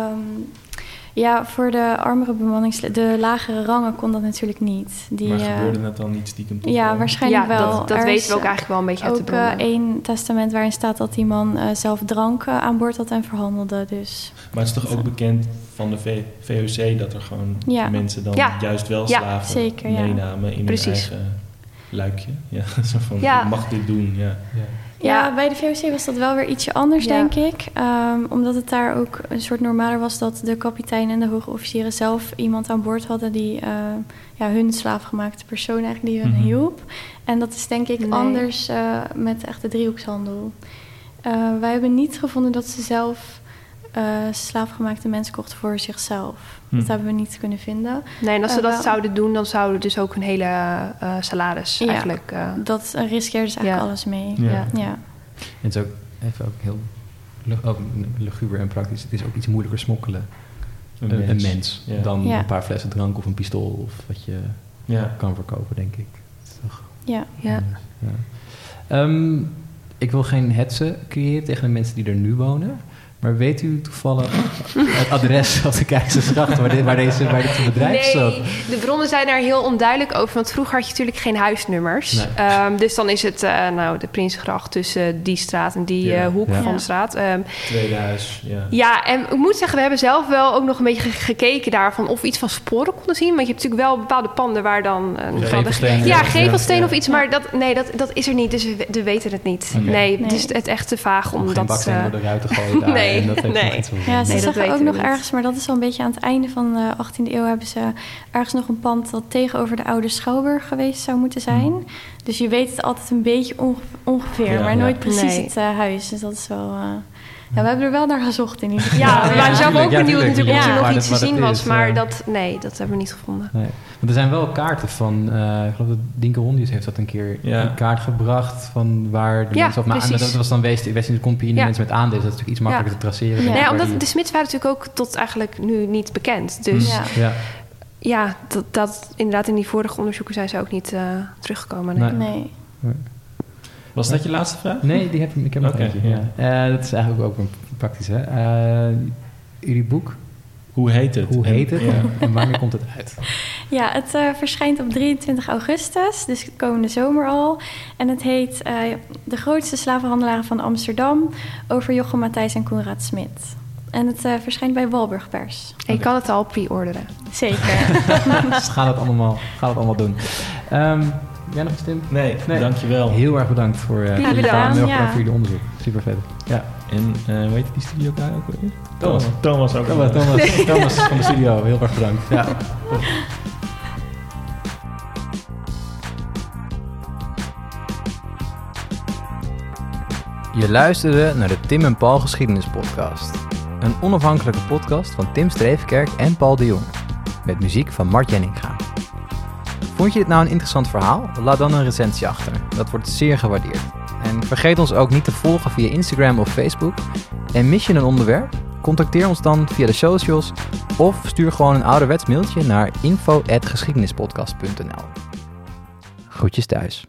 Speaker 6: ja, voor de armere bemannings... de lagere rangen kon dat natuurlijk niet. Die,
Speaker 3: maar
Speaker 6: eh,
Speaker 3: gebeurde het dan niet stiekem toch
Speaker 6: ja,
Speaker 3: wel?
Speaker 6: waarschijnlijk
Speaker 5: ja,
Speaker 6: wel.
Speaker 5: dat, dat
Speaker 6: Er
Speaker 5: weten we ook eigenlijk wel een beetje uit de
Speaker 6: Ook eh,
Speaker 5: bronnen.
Speaker 6: één testament waarin staat dat die man eh, zelf drank aan boord had en verhandelde. Dus
Speaker 3: Maar het is toch ook bekend van de V- VOC dat er gewoon
Speaker 6: Ja.
Speaker 3: mensen dan
Speaker 5: Ja.
Speaker 3: juist wel
Speaker 5: Ja,
Speaker 3: slaven
Speaker 6: zeker, ja.
Speaker 3: meenamen in
Speaker 5: Precies.
Speaker 3: hun eigen luikje. [laughs] Ja, zo van, mag dit doen, ja.
Speaker 6: Ja, bij de VOC was dat wel weer ietsje anders,
Speaker 5: Ja.
Speaker 6: denk ik. Ehm, omdat het daar ook een soort normaler was dat de kapitein en de hoge officieren zelf iemand aan boord hadden die eh, ja, hun slaafgemaakte persoon eigenlijk die hun
Speaker 3: Mhm.
Speaker 6: hielp. En dat is denk ik
Speaker 5: Nee.
Speaker 6: anders eh, met echt de driehoekshandel. Eh, wij hebben niet gevonden dat ze zelf eh, slaafgemaakte mensen kochten voor zichzelf.
Speaker 3: Hm.
Speaker 6: Dat hebben we niet kunnen vinden.
Speaker 5: Nee, en als ze
Speaker 6: Eh,
Speaker 5: dat
Speaker 6: wel-
Speaker 5: zouden doen, dan zouden dus ook een hele eh, salaris
Speaker 6: Ja.
Speaker 5: eigenlijk... eh,
Speaker 6: Dat uh, riskeerden ze eigenlijk
Speaker 5: Ja.
Speaker 6: alles mee.
Speaker 3: Ja.
Speaker 5: Ja.
Speaker 6: Ja.
Speaker 4: En het is ook even ook heel ook luguber en praktisch. Het is ook iets moeilijker smokkelen. Een, een mens.
Speaker 3: Ja.
Speaker 4: Dan
Speaker 6: Ja.
Speaker 4: een paar flessen drank of een pistool of wat je
Speaker 3: Ja.
Speaker 4: kan verkopen, denk ik. Toch
Speaker 6: ja.
Speaker 5: ja.
Speaker 4: Ehm, ik wil geen hetsen creëren tegen de mensen die er nu wonen. Maar weet u toevallig het adres [laughs] op de Keizersgracht waar, dit, waar, deze, waar dit bedrijf
Speaker 5: Nee,
Speaker 4: zat?
Speaker 5: de bronnen zijn daar heel onduidelijk over. Want vroeger had je natuurlijk geen huisnummers.
Speaker 4: Nee.
Speaker 5: Ehm, dus dan is het eh, nou, de Prinsgracht tussen die straat en die
Speaker 3: Ja.
Speaker 5: eh, hoek
Speaker 4: Ja.
Speaker 5: van de straat. Ehm,
Speaker 3: Tweede huis, ja.
Speaker 5: ja, en ik moet zeggen, we hebben zelf wel ook nog een beetje ge- gekeken daarvan of we iets van sporen konden zien. Want je hebt natuurlijk wel bepaalde panden waar dan... een
Speaker 4: Gevelsteen,
Speaker 5: ja, gevelsteen
Speaker 3: Ja.
Speaker 5: of iets. Maar dat, nee, dat, dat is er niet. Dus we, we weten het niet. Nee,
Speaker 6: Nee.
Speaker 5: het is het echt te vaag om
Speaker 4: Om geen
Speaker 5: dat...
Speaker 4: baksteen
Speaker 5: eh,
Speaker 4: door de ruiten gooien [laughs] daar.
Speaker 5: nee,
Speaker 4: en dat heeft
Speaker 5: nee.
Speaker 4: iets
Speaker 6: Ja, ze
Speaker 5: Nee, dat
Speaker 6: ook
Speaker 5: we
Speaker 6: nog
Speaker 5: niet.
Speaker 6: ergens, maar dat is al een beetje aan het einde van de 18e eeuw... hebben ze ergens nog een pand dat tegenover de oude Schouwburg geweest zou moeten zijn. Dus je weet het altijd een beetje onge- ongeveer,
Speaker 3: Ja,
Speaker 6: maar
Speaker 3: ja.
Speaker 6: nooit precies
Speaker 5: Nee.
Speaker 6: het eh, huis. Dus dat is wel... eh, ja, we hebben er wel naar gezocht in ieder geval.
Speaker 5: Ja, we waren zelf ook benieuwd
Speaker 4: tuurlijk.
Speaker 5: natuurlijk of er nog iets te zien was. Maar
Speaker 4: ja.
Speaker 5: dat, nee, dat hebben we niet gevonden.
Speaker 4: Nee. Want er zijn wel kaarten van, eh, ik geloof dat Dinke Hondius heeft dat een keer
Speaker 3: Ja.
Speaker 4: een kaart gebracht van waar de
Speaker 5: Ja,
Speaker 4: mensen op maar
Speaker 5: precies.
Speaker 4: dat was dan West, West in de Compagnie, de
Speaker 5: Ja.
Speaker 4: mensen met aandelen, dat is natuurlijk iets makkelijker te traceren.
Speaker 6: Ja.
Speaker 5: Nee, omdat de Smits waren natuurlijk ook tot eigenlijk nu niet bekend. Dus
Speaker 6: Ja.
Speaker 5: ja,
Speaker 4: Ja,
Speaker 5: dat, dat inderdaad in die vorige onderzoeken zijn ze ook niet eh, teruggekomen. Nee.
Speaker 4: Nee.
Speaker 6: Nee.
Speaker 3: Was dat je laatste vraag?
Speaker 4: nee, die heb ik, ik heb nog eentje.
Speaker 3: ja.
Speaker 4: Ja. Eh, dat is eigenlijk ook een praktisch. Hè? Eh, jullie boek,
Speaker 3: Hoe heet het?
Speaker 4: hoe heet het
Speaker 3: Ja.
Speaker 4: en wanneer komt het uit?
Speaker 6: Ja, het eh, verschijnt op 23 augustus, dus komende zomer al. En het heet eh, De grootste slavenhandelaren van Amsterdam... over Jochem Matthijs en Koenraad Smit. En het eh, verschijnt bij Walburg Pers.
Speaker 5: En je kan het al pre-orderen.
Speaker 6: Zeker. [laughs]
Speaker 4: dus gaan het allemaal, allemaal doen. Ehm, jij nog iets, Tim?
Speaker 3: Nee,
Speaker 4: Nee.
Speaker 3: dankjewel.
Speaker 4: Heel erg bedankt voor, uh,
Speaker 5: bedankt,
Speaker 6: ja.
Speaker 4: voor jullie onderzoek. Super vet. Ja.
Speaker 3: En eh weet je die studio daar ook weer?
Speaker 4: Thomas.
Speaker 3: Thomas ook.
Speaker 4: Thomas, Thomas, [laughs] Thomas van de studio, heel erg bedankt. Ja. Je luisterde naar de Tim en Paul Geschiedenispodcast. Een onafhankelijke podcast van Tim Streefkerk en Paul de Jong. Met muziek van Mart Jenninga. Vond je dit nou een interessant verhaal? Laat dan een recensie achter. Dat wordt zeer gewaardeerd. En vergeet ons ook niet te volgen via Instagram of Facebook. En mis je een onderwerp? Contacteer ons dan via de socials of stuur gewoon een ouderwets mailtje naar info.geschiedenispodcast.nl. Groetjes thuis.